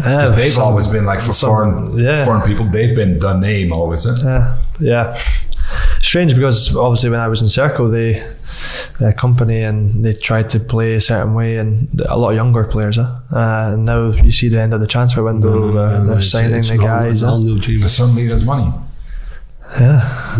Yeah, Because they've some- always been like for some- foreign yeah. foreign people, they've been the name always. Eh? Yeah, yeah. Strange because obviously when I was in Cercle, they the company and they tried to play a certain way, and a lot of younger players. Huh? Uh, and now you see the end of the transfer window, uh, they're It's- signing it's the an all- guys. an huh? all new team. But suddenly money. Yeah,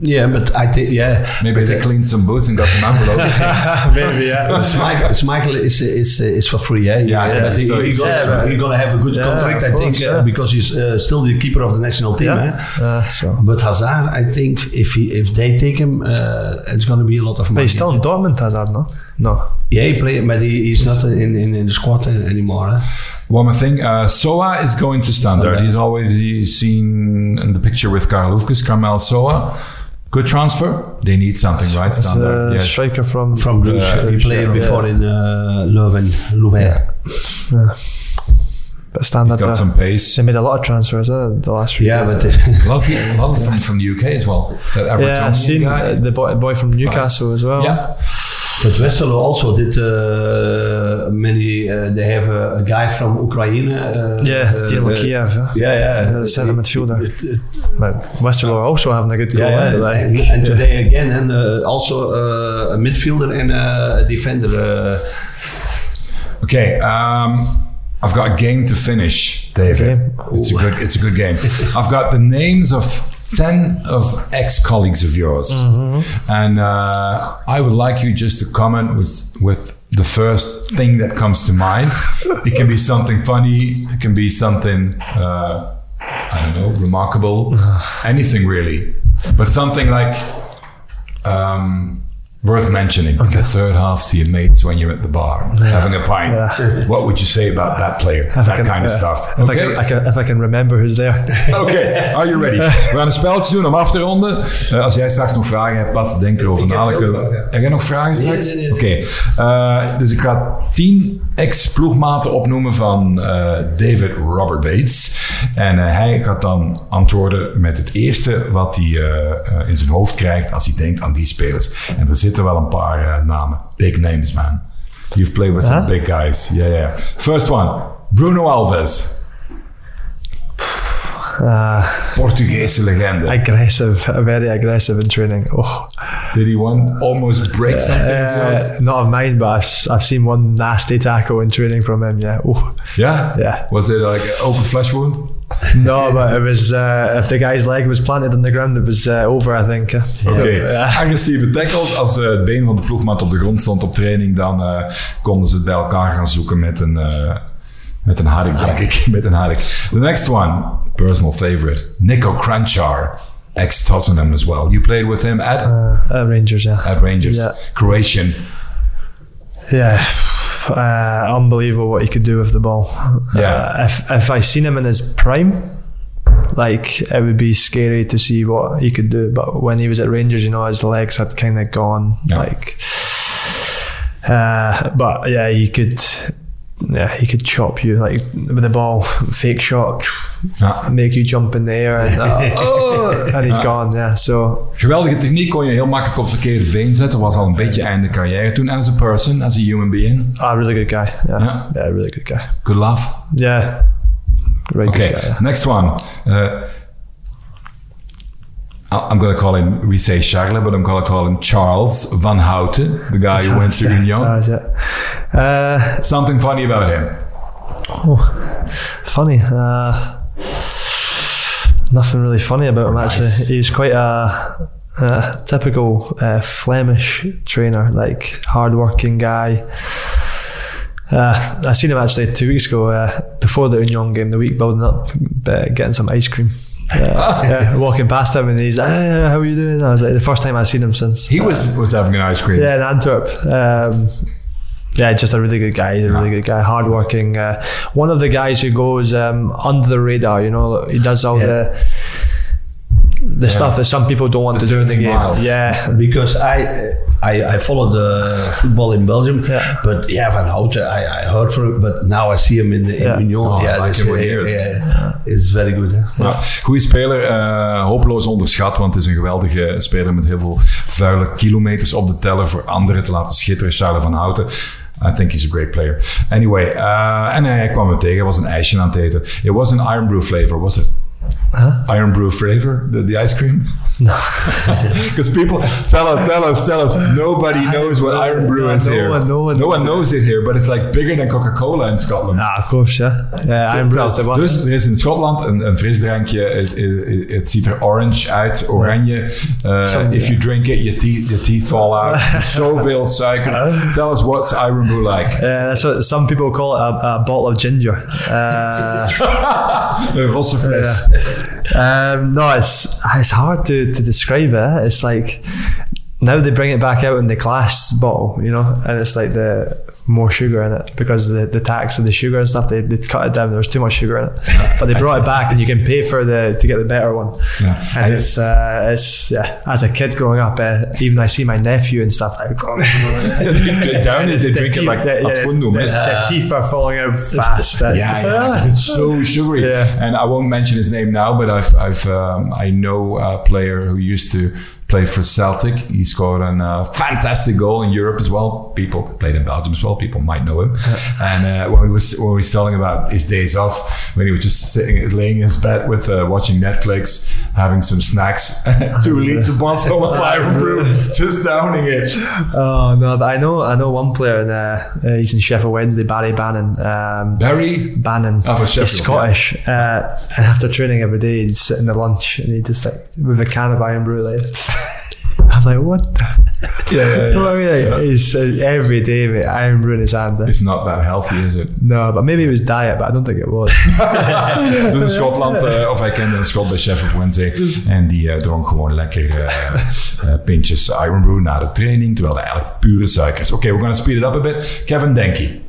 Yeah, but I think yeah. Maybe but they cleaned some boots and got some envelopes. maybe yeah. But Michael, Michael is is is for free, yeah. Yeah, yeah, but he, so he's- gonna, yeah, but- he's gonna have a good Yeah, contract, I think, course, uh, yeah. because he's uh, still the keeper of the national team. Eh? yeah. Uh, so. But Hazard, I think, if he if they take him, uh, it's gonna be a lot of But money. he's still in Dortmund, Hazard, no? No. yeah, he played, but he, he's not in, in, in the squad anymore. Eh? One more thing, uh, Sowah is going to Standard. Standard. He's always he's seen in the picture with Karl Hoefkens, Kamal Sowah. Good transfer. They need something, right? It's Standard. a yes. striker from From Bruges, Uh, he played yeah. before in uh, Leuven, Yeah, but He's standard. got uh, some pace. they made a lot of transfers uh, the last few Yeah, years. but A lot of, people, a lot of them from the UK as well. That yeah, I've seen guy. the boy, boy from Newcastle as well. yeah. But Westerlo also did uh, many. Uh, they have a, a guy from Ukraine. Uh, Yeah, uh, Dynamo Kiev. huh? Yeah, yeah, The midfielder. It- it- But Westerlo also having a good goal. Yeah, yeah, and, and today again, and uh, also uh, a midfielder and a defender. Uh, Okay, um, I've got a game to finish, David. It's a good. It's a good game. I've got the names of ten of ex-colleagues of yours, and uh, I would like you just to comment with with the first thing that comes to mind. it can be something funny. It can be something uh, I don't know, remarkable, anything really, but something like. Um, Worth mentioning in the third half to your mates when you're at the bar having a pint. Yeah. What would you say about that player? if that can- kind of yeah, stuff. If, I Okay. can, I can, if I can remember who's there. Oké, are you ready? We gaan een spelletje doen om af te ronden. Eh, als jij straks nog vragen hebt, Pat, denk erover na. Dan kunnen we- Heb jij nog vragen straks? Nee, nee, nee. Oké, Eh, dus ik ga tien ex-ploegmaten opnoemen van eh, David Robert Bates. En eh, hij gaat dan antwoorden met het eerste wat hij eh, in zijn hoofd krijgt als hij denkt aan die spelers. En er zitten wel een paar namen. Big names, man. You've played with some big guys. Yeah, yeah. First one, Bruno Alves. Uh, Portugese legende. aggressive, very aggressive in training. Oh, Did he one almost break something? of yours? uh, not of mine, but I've, I've seen one nasty tackle in training from him. Yeah. Oh, yeah? yeah. Was it like an open flesh wound? No, but it was uh, if the guy's leg was planted on the ground, it was uh, over. I think. Oké, Yeah. agressieve tackles. Als eh, het been van de ploegmaat op de grond stond op training, dan eh, konden ze het bij elkaar gaan zoeken met een, met een hark, denk ik. Met een hark. The next one, personal favorite, Niko Kranjčar, ex-Tottenham as well. You played with him at, Uh, uh, Rangers, yeah. at Rangers, Yeah. Croatian. Yeah, uh, unbelievable what he could do with the ball. Yeah. Uh, if if I seen him in his prime, like it would be scary to see what he could do. But when he was at Rangers, you know, his legs had kind of gone. Yeah. Like, uh, but yeah, he could. Yeah, he could chop you like with a ball, fake shot, Ja. make you jump in the air, and, uh, oh, and he's gone. Yeah, so Geweldige techniek, kon je heel makkelijk op verkeerde been zetten. Was al een beetje einde carrière toen. As a person, as a human being. a really good guy. Yeah, Yeah. yeah, really good guy. Good laugh. Yeah, Right Okay, guy. yeah. next one. Uh, I'm going to call him, we say Charles, but I'm going to call him Charles Vanhoutte, the guy who went to Yeah, Union. Charles, yeah. Uh, Something funny about him. oh, funny. Uh, nothing really funny about him Nice. actually. He's quite a, a typical uh, Flemish trainer, like hard-working guy. Uh, I seen him actually two weeks ago uh, before the Union game, the week building up, uh, getting some ice cream. Uh, yeah, walking past him and he's, ah, how are you doing? I was like, the first time I've seen him since. He was was having an ice cream. Yeah, in Antwerp. Um, yeah, just a really good guy. He's a really good guy, hardworking. Uh, one of the guys who goes um, under the radar. You know, he does all Yeah. the the stuff that some people don't want The to do in the game. miles. Yeah, because I, I I follow the football in Belgium, Yeah. but yeah, Van Houten, I, I heard from him, but now I see him in, in Yeah. Union. Oh, yeah, like him yeah, yeah, it's very good. Hè? Ja. Goeie speler, eh, hopeloos onderschat, want het is een geweldige speler met heel veel vuile kilometers op de teller voor anderen te laten schitteren. Charles van Houten. I think he's a great player. Anyway, eh, en hij kwam hem tegen, hij was een ijsje aan het eten. It was an Iron Brew flavor, was it? Irn Bru flavor, the, the ice cream? No. Because people, tell us, tell us, tell us. Nobody knows what Irn Bru is No here. one- no one knows knows it here, but it's like bigger than Coca-Cola in Scotland. ah, of course, yeah. Yeah, Irn Bru is the one. Dus er is in Schotland een, een frisdrankje. Het, ziet er orange uit, oranje. Uh, Some- if you drink it, your teeth, your teeth fall out. Zoveel suiker. Tell us what's Irn Bru like. Yeah, that's what some people call it a, a bottle of ginger. Uh, Een rosse fles. Um, no, it's it's hard to, to describe it. It's like now they bring it back out in the glass bottle, you know, and it's like the more sugar in it because the, the tax of the sugar and stuff they they cut it down. There's too much sugar in it, but they brought it back and you can pay for the to get the better one. Yeah. And it's uh, it's yeah. As a kid growing up, uh, even I see my nephew and stuff. Like, They down it, they drink it like the, at fundum. the, eh? the teeth are falling out fast. uh, Yeah, yeah, 'cause it's so sugary. Yeah. And I won't mention his name now, but I've, I've, um, I know a player who used to play for Celtic. He scored a uh, fantastic goal in Europe as well. People played in Belgium as well. People might know him. and uh, when we was when we was telling about his days off, when he was just sitting, laying in his bed with uh, watching Netflix, having some snacks, two liter bottle of Irn Bru, just downing it. Oh no, but I know I know one player in uh, uh, he's in Sheffield Wednesday, Barry Bannan. Um, Barry. Bannan. Oh, for he's Sheffield, Scottish. Uh, and after training every day, he'd sit in the lunch and he'd just like with a can of Irn Bru like. I'm like, what? The? Yeah, yeah, yeah. Well, I mean, like, he's uh, every day, mate, Irn Bru in his hand. It's not that healthy, is it? No, but maybe it was diet, but I don't think it was. Dus in Schotland, eh, of hij kende een Schot bij Sheffield Wednesday. En die eh, dronk gewoon lekker eh, eh, pintjes Irn Bru na de training. Terwijl hij eigenlijk pure suiker is. Oké, we're gonna speed it up a bit. Kevin Denkey.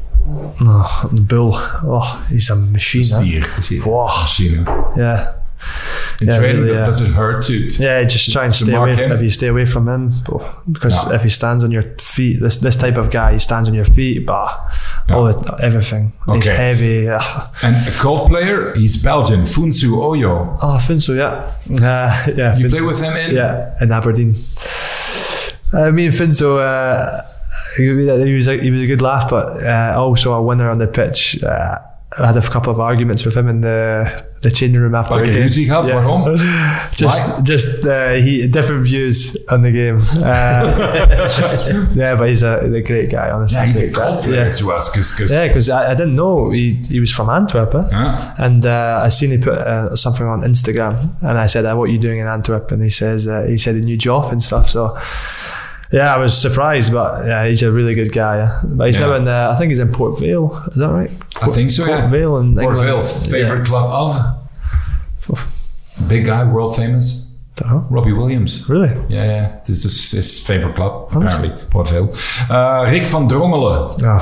oh, the bull. Oh, he's a machine. Stier. Machine. Yeah. In Yeah, training, really, yeah. does it hurt to... Yeah, just try and stay away. him? If you stay away from him, because Yeah. if he stands on your feet, this this type of guy, he stands on your feet, bah, all it, everything. He's heavy. ah. And a cold player, he's Belgian. Funso Ojo. Oh, Funso, yeah, uh, yeah. You Funso. play with him in? Yeah, in Aberdeen. Uh, me and Funso, uh, he he was a, he was a good laugh, but uh, also a winner on the pitch. Uh, I had a couple of arguments with him in the the changing room after Welke the game. ruzie gehad? Waarom? Just, Why? just uh, he different views on the game. Uh, yeah, but he's a, a great guy, honestly. Yeah, he's a. Yeah. to us. Cause, cause, Yeah, because I, I didn't know he, he was from Antwerp, eh? Huh? and uh, I seen he put uh, something on Instagram, and I said, uh, "What are you doing in Antwerp?" And he says, uh, "He said he knew Joff and stuff." So, yeah, I was surprised, but yeah, he's a really good guy. Yeah. But he's Yeah. now in, uh, I think he's in Port Vale. Is that right? I think so, Port yeah. Vale in Port. Vale, favorite club of? Big guy, world famous. Dunno. Robbie Williams. Really? Yeah, yeah. This is his favorite club, Honestly? apparently. Port Vale. Uh, Rick van Drongelen. Oh.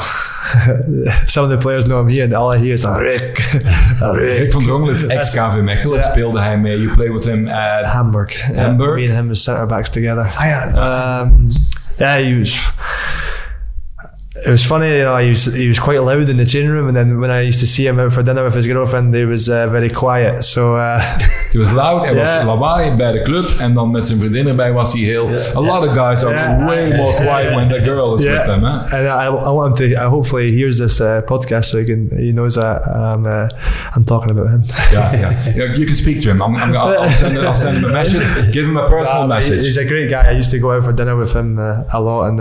Some of the players know him here, and all I hear is like, Rick, Rick Rick. van Drongelen is ex-KV Mechelen. Ja. Speelde hij mee. You play with him at... Hamburg. Yeah, Hamburg? me and him as centre backs together. Ah, ja. Um, yeah, he was. It was funny, you know, he was he was quite loud in the changing room, and then when I used to see him out for dinner with his girlfriend, he was uh, very quiet. So uh, He was loud, hij Ja. was lawaai bij de club en dan met zijn vriendin erbij was hij heel... A lot of guys are Ja. way more quiet when the girl is with them, huh? and I, I want him to. I hopefully he hears this uh, podcast so he can he knows that I'm uh, I'm talking about him. Yeah, yeah. yeah. You can speak to him. I'm, I'm, I'll, I'll, send, I'll send him a message. Give him a personal message. He's a great guy. I used to go out for dinner with him uh, a lot in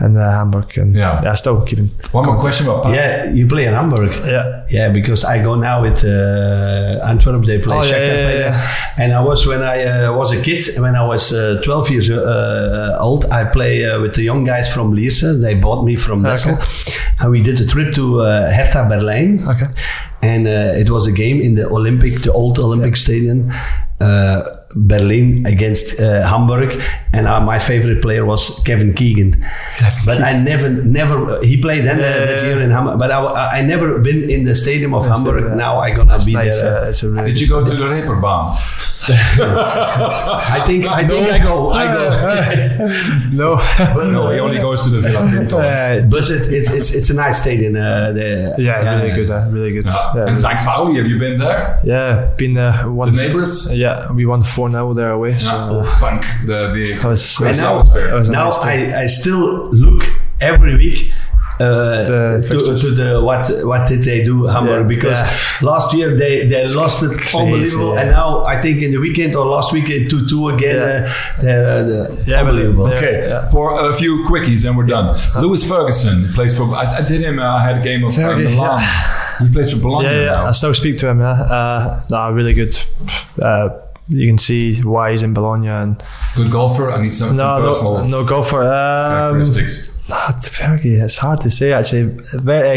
uh, in uh, Hamburg, and Yeah. I still keep in. One more question about Pat. Yeah, you play in Hamburg. Yeah. Yeah, because I go now with uh, Antwerp. They play Oh, yeah, Shakhtar yeah, yeah. And I was when I uh, was a kid, when I was uh, 12 years uh, old, I play uh, with the young guys from Lierse. They bought me from Dessel, and we did a trip to uh, Hertha Berlin. Okay. And uh, it was a game in the Olympic, the old Olympic Stadium. Uh, Berlin against uh, Hamburg, and uh, my favorite player was Kevin Keegan. but I never, never. He played then uh, that year in Hamburg, but I, I never been in the stadium of Hamburg. yeah. Now I gonna It's be nice. there. Uh, it's a really Did you go to the Reeperbahn? I think, I think I go, I go. no. but No, he only goes to the Villa Pinto. Uh, but it, it's it's it's a nice stadium. Uh, the, yeah, really good. Uh, really good. Yeah. Yeah, And St. Pauli, have you been there? yeah, been there. One The neighbors? Yeah, we won four 0 there away. So Yeah. Punk. The, the that was, Great that now- was, atmosphere. that was a now nice. I, I still look every week uh, The to, to the what what did they do Hamburg Yeah, because yeah. last year they, they lost it unbelievable yeah. and now I think in the weekend or last weekend two two again Yeah. uh, they're uh, the- Yeah, unbelievable. they're- Okay, Yeah. for a few quickies and we're done. Lewis Ferguson plays for. I, I did him. uh, I had a game of uh, Fergie, Milan. He plays for Bologna yeah, yeah. now. I still speak to him. Yeah, uh, nah, really good. You can see why he's in Bologna and Good golfer. I mean, some, no, some personal no, no golfer. Um, characteristics. ah, Fergie, it's hard to say actually.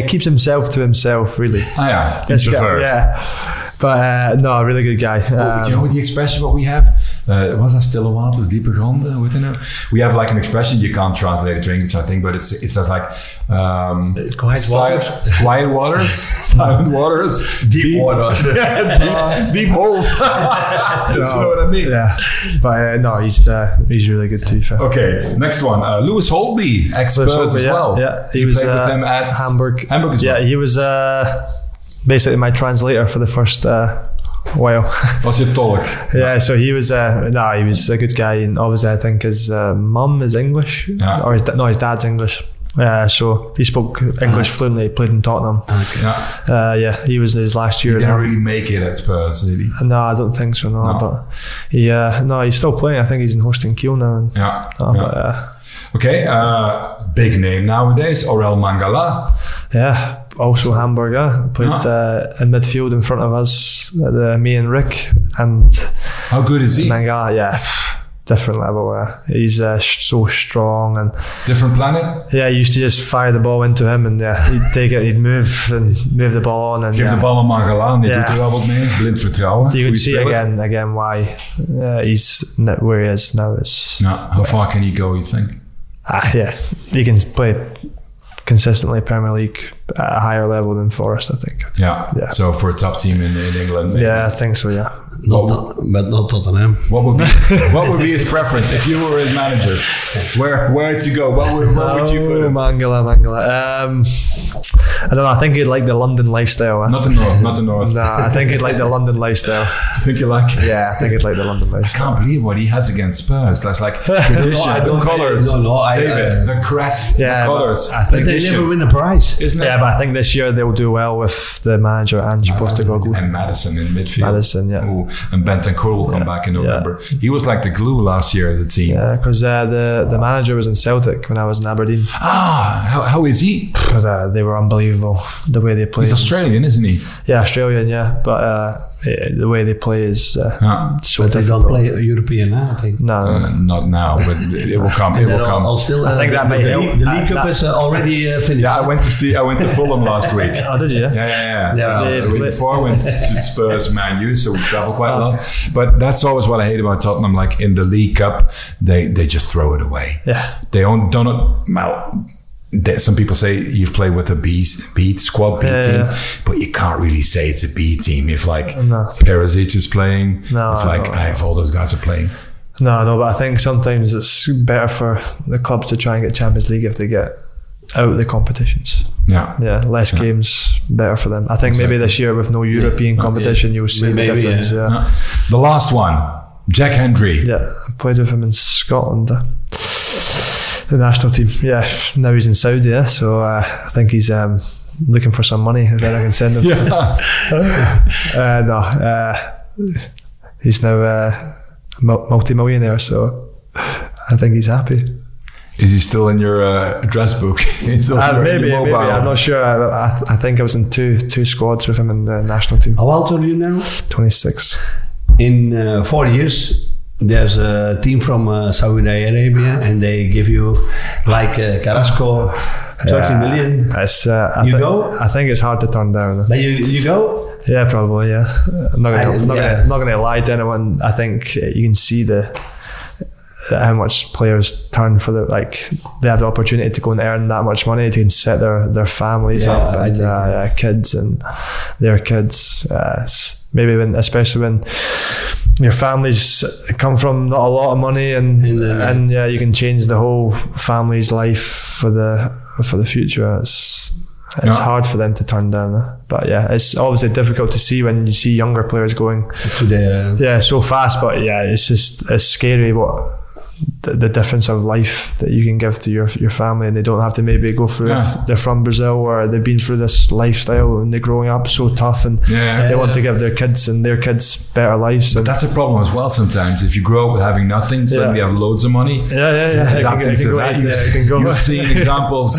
He keeps himself to himself, really. Ah, yeah, introvert. yeah, but uh, no, a really good guy. Oh, Um, do you know the expression what we have? Uh, was that still waters, diepe gronden? What do you know? We have like an expression you can't translate it to English, I think, but it's it says like um, quiet si- waters? quiet waters, silent waters, deep, waters. Yeah, deep, deep holes. do you know what I mean? yeah, but uh, no, he's uh, he's really good too. Fair. Okay, next one. Uh, Lewis Holtby, ex Spurs Lewis as yeah, well. Yeah, he You was played uh, with him at Hamburg. Hamburg as yeah, well. Yeah, he was uh, basically my translator for the first uh, while. Was je tolk? yeah, so he was uh, no, he was a good guy, and obviously I think his uh, mum is English, Yeah. or his no, his dad's English. Yeah, so he spoke English fluently. He played in Tottenham. Yeah. Uh, yeah, he was his last He year. didn't now. really make it at Spurs, did he? No, I don't think so. No, No. but he, uh, no, he's still playing. I think he's in Holstein Kiel now. And, Yeah. no, yeah. But, uh, Okay, uh, big name nowadays, Orel Mangala. yeah, also Hamburg. Yeah, played Ah. uh, in midfield in front of us. Uh, the, me and Rick and How good is he? Mangala. Yeah, different level. Uh, he's uh, sh- so strong and Different planet? yeah, he used to just fire the ball into him and yeah, he'd take it, he'd move and move the ball on and give yeah. de bal aan Mangala en die Ja. doet er wel wat mee. Blind vertrouwen. You Goeie could see again, again why uh, he's not where he is now. Is how far can he go, you think? Ah, yeah, he can play consistently Premier League at a higher level than Forest, I think. Yeah. Yeah. So for a top team in, in England. maybe. Yeah, I think so. Yeah. Not, Tot- but not Tottenham. What would be what would be his preference if you were his manager? Where where to go? What would, where would you put Oh, him? Mangala, Mangala. Um, I don't know. I think he'd like the London lifestyle. eh? Not the north, not the north. Nah, I think he'd like the London lifestyle. I think you like. Yeah, I think he'd like the London I lifestyle. can't believe what he has against Spurs. That's like tradition, I the colors, no, no, I- David, uh, the crest, Yeah, the colors. I But think they tradition, never win a prize. isn't it? Yeah, but I think this year they'll do well with the manager Ange Postecoglou. and Maddison in midfield. Maddison, yeah. Ooh, and Benton Bentancur will come Yeah, back in yeah. November. He was like the glue last year of the team. Yeah, because uh, the the manager was in Celtic when I was in Aberdeen. Ah, how, how is he? Uh, they were unbelievable the way they played. He's Australian, isn't he? Yeah, Australian. Yeah, but uh, yeah, the way they play is uh, Yeah. so But they don't play European now, I think. No, no, Uh, not now, but it, it will come. It will come. all, all still, I uh, think that may the, help. League, the League Uh, Cup that- is uh, already uh, finished. Yeah, I went to see. I went to Fulham last week. Oh, did you? Yeah, yeah, yeah. Yeah, Uh, they the week before I went to Spurs, Man U, so we travel quite a lot. But that's always what I hate about Tottenham. Like in the League Cup, they they just throw it away. Yeah. They don't don't well. They, some people say you've played with a B B squad B Yeah, team, yeah. but you can't really say it's a B team if like No. Perisic is playing, No, if I like know. if all those guys are playing. No, no, but I think sometimes it's better for the clubs to try and get Champions League if they get out of the competitions. Yeah. Yeah, less games, better for them. I think maybe this year with no European competition, you'll see Maybe, the difference. yeah. Yeah. Uh, The last one, Jack Hendry. Yeah, I played with him in Scotland, the national team. Yeah, now he's in Saudi, yeah, so uh, I think he's um, looking for some money. If I can send him. Yeah. Uh, no, uh, he's now uh, mul- multi-millionaire, so I think he's happy. Is he still in your uh, address book? Uh, your maybe, maybe. I'm not sure. I, I, th- I think I was in two two squads with him in the national team. How old are you now? 26. In uh, four years, there's a team from uh, Saudi Arabia, and they give you like uh, Carrasco, 30 million. It's, uh, I You thi- go? I think it's hard to turn down. Then you, you go? Yeah, probably. Yeah, I'm not gonna, I- I'm not, yeah. gonna, I'm not gonna lie to anyone. I think you can see the how much players turn for the like they have the opportunity to go and earn that much money. Can set their their families Yeah, up and uh, yeah. kids and their kids. Uh, maybe when, especially when your families come from not a lot of money and And, uh, and yeah, you can change the whole family's life for the for the future. It's it's Yeah. hard for them to turn down, but yeah, it's obviously difficult to see when you see younger players going To yeah so fast. But yeah, it's just it's scary what the, the difference of life that you can give to your your family, and they don't have to maybe go through. Yeah. They're from Brazil or they've been through this lifestyle and they're growing up so tough, and Yeah. they want to give their kids and their kids better lives. But And, that's a problem as well sometimes. If you grow up with having nothing, suddenly you have loads of money. yeah, yeah, yeah. I can, I can to go, that, you've, I can go. you've seen examples.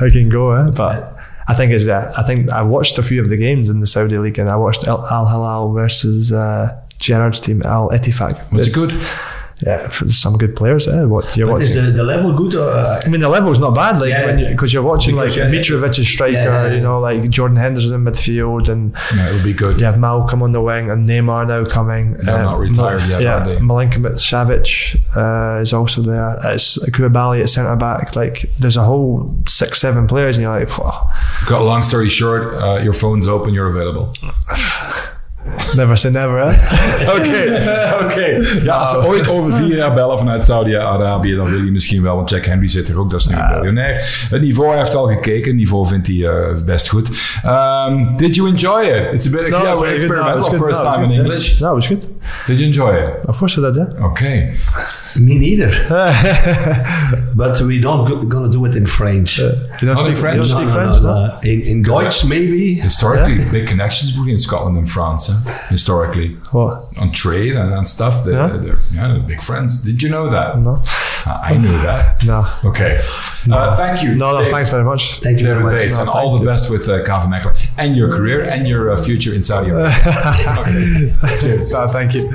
I can go, eh? but I think it's yeah. I think I watched a few of the games in the Saudi league, and I watched Al, Al Hilal versus uh, Gerrard's team, Al Ettifaq. Was it good? Yeah, some good players. Eh? What you're but is the, the level good? Or, uh, I mean, the level's not bad, like Yeah. when you because you're watching Because like you're- Mitrovic's striker, Yeah, yeah, yeah. you know, like Jordan Henderson in midfield, and Yeah, it'll be good. you have Malcom on the wing, and Neymar now coming. They're not retired yet, yeah, are they? Milinkovic Savic uh, is also there. It's Koulibaly at centre back. Like, there's a whole six, seven players, and you're like, "Whoa." Got a long story short, uh, your phone's open, you're available. never say never. Eh? Oké, oké. Ja, als ze ooit over vier jaar bellen vanuit Saudi-Arabië, dan wil je misschien wel, want Jack Henry zit er ook, dat is nu een miljonair. Het niveau heeft al gekeken, het niveau vindt hij eh, best goed. Um, did you enjoy it? It's a bit, No, yeah, good. No, experimental good. first No, it was time in. English. No, was good. Did you enjoy it? Of course I did, yeah. Okay. Me neither. but we don't go, gonna do it in French. You don't Only speak French? You don't No, speak No, no, French, no, no? no. In, in Deutsch, maybe. Historically, big connections between Scotland and France, eh? historically. What? On trade and, and stuff, they're, Yeah? they're, yeah, they're big friends. Did you know that? No. I I knew that. No. Okay. Uh, thank you. No, no, Dave- thanks very much. Thank you very David much. Bates, No, and thank all the you. best with uh, Kava and your career and your uh, future in Saudi Arabia. okay. Cheers. No, thank you.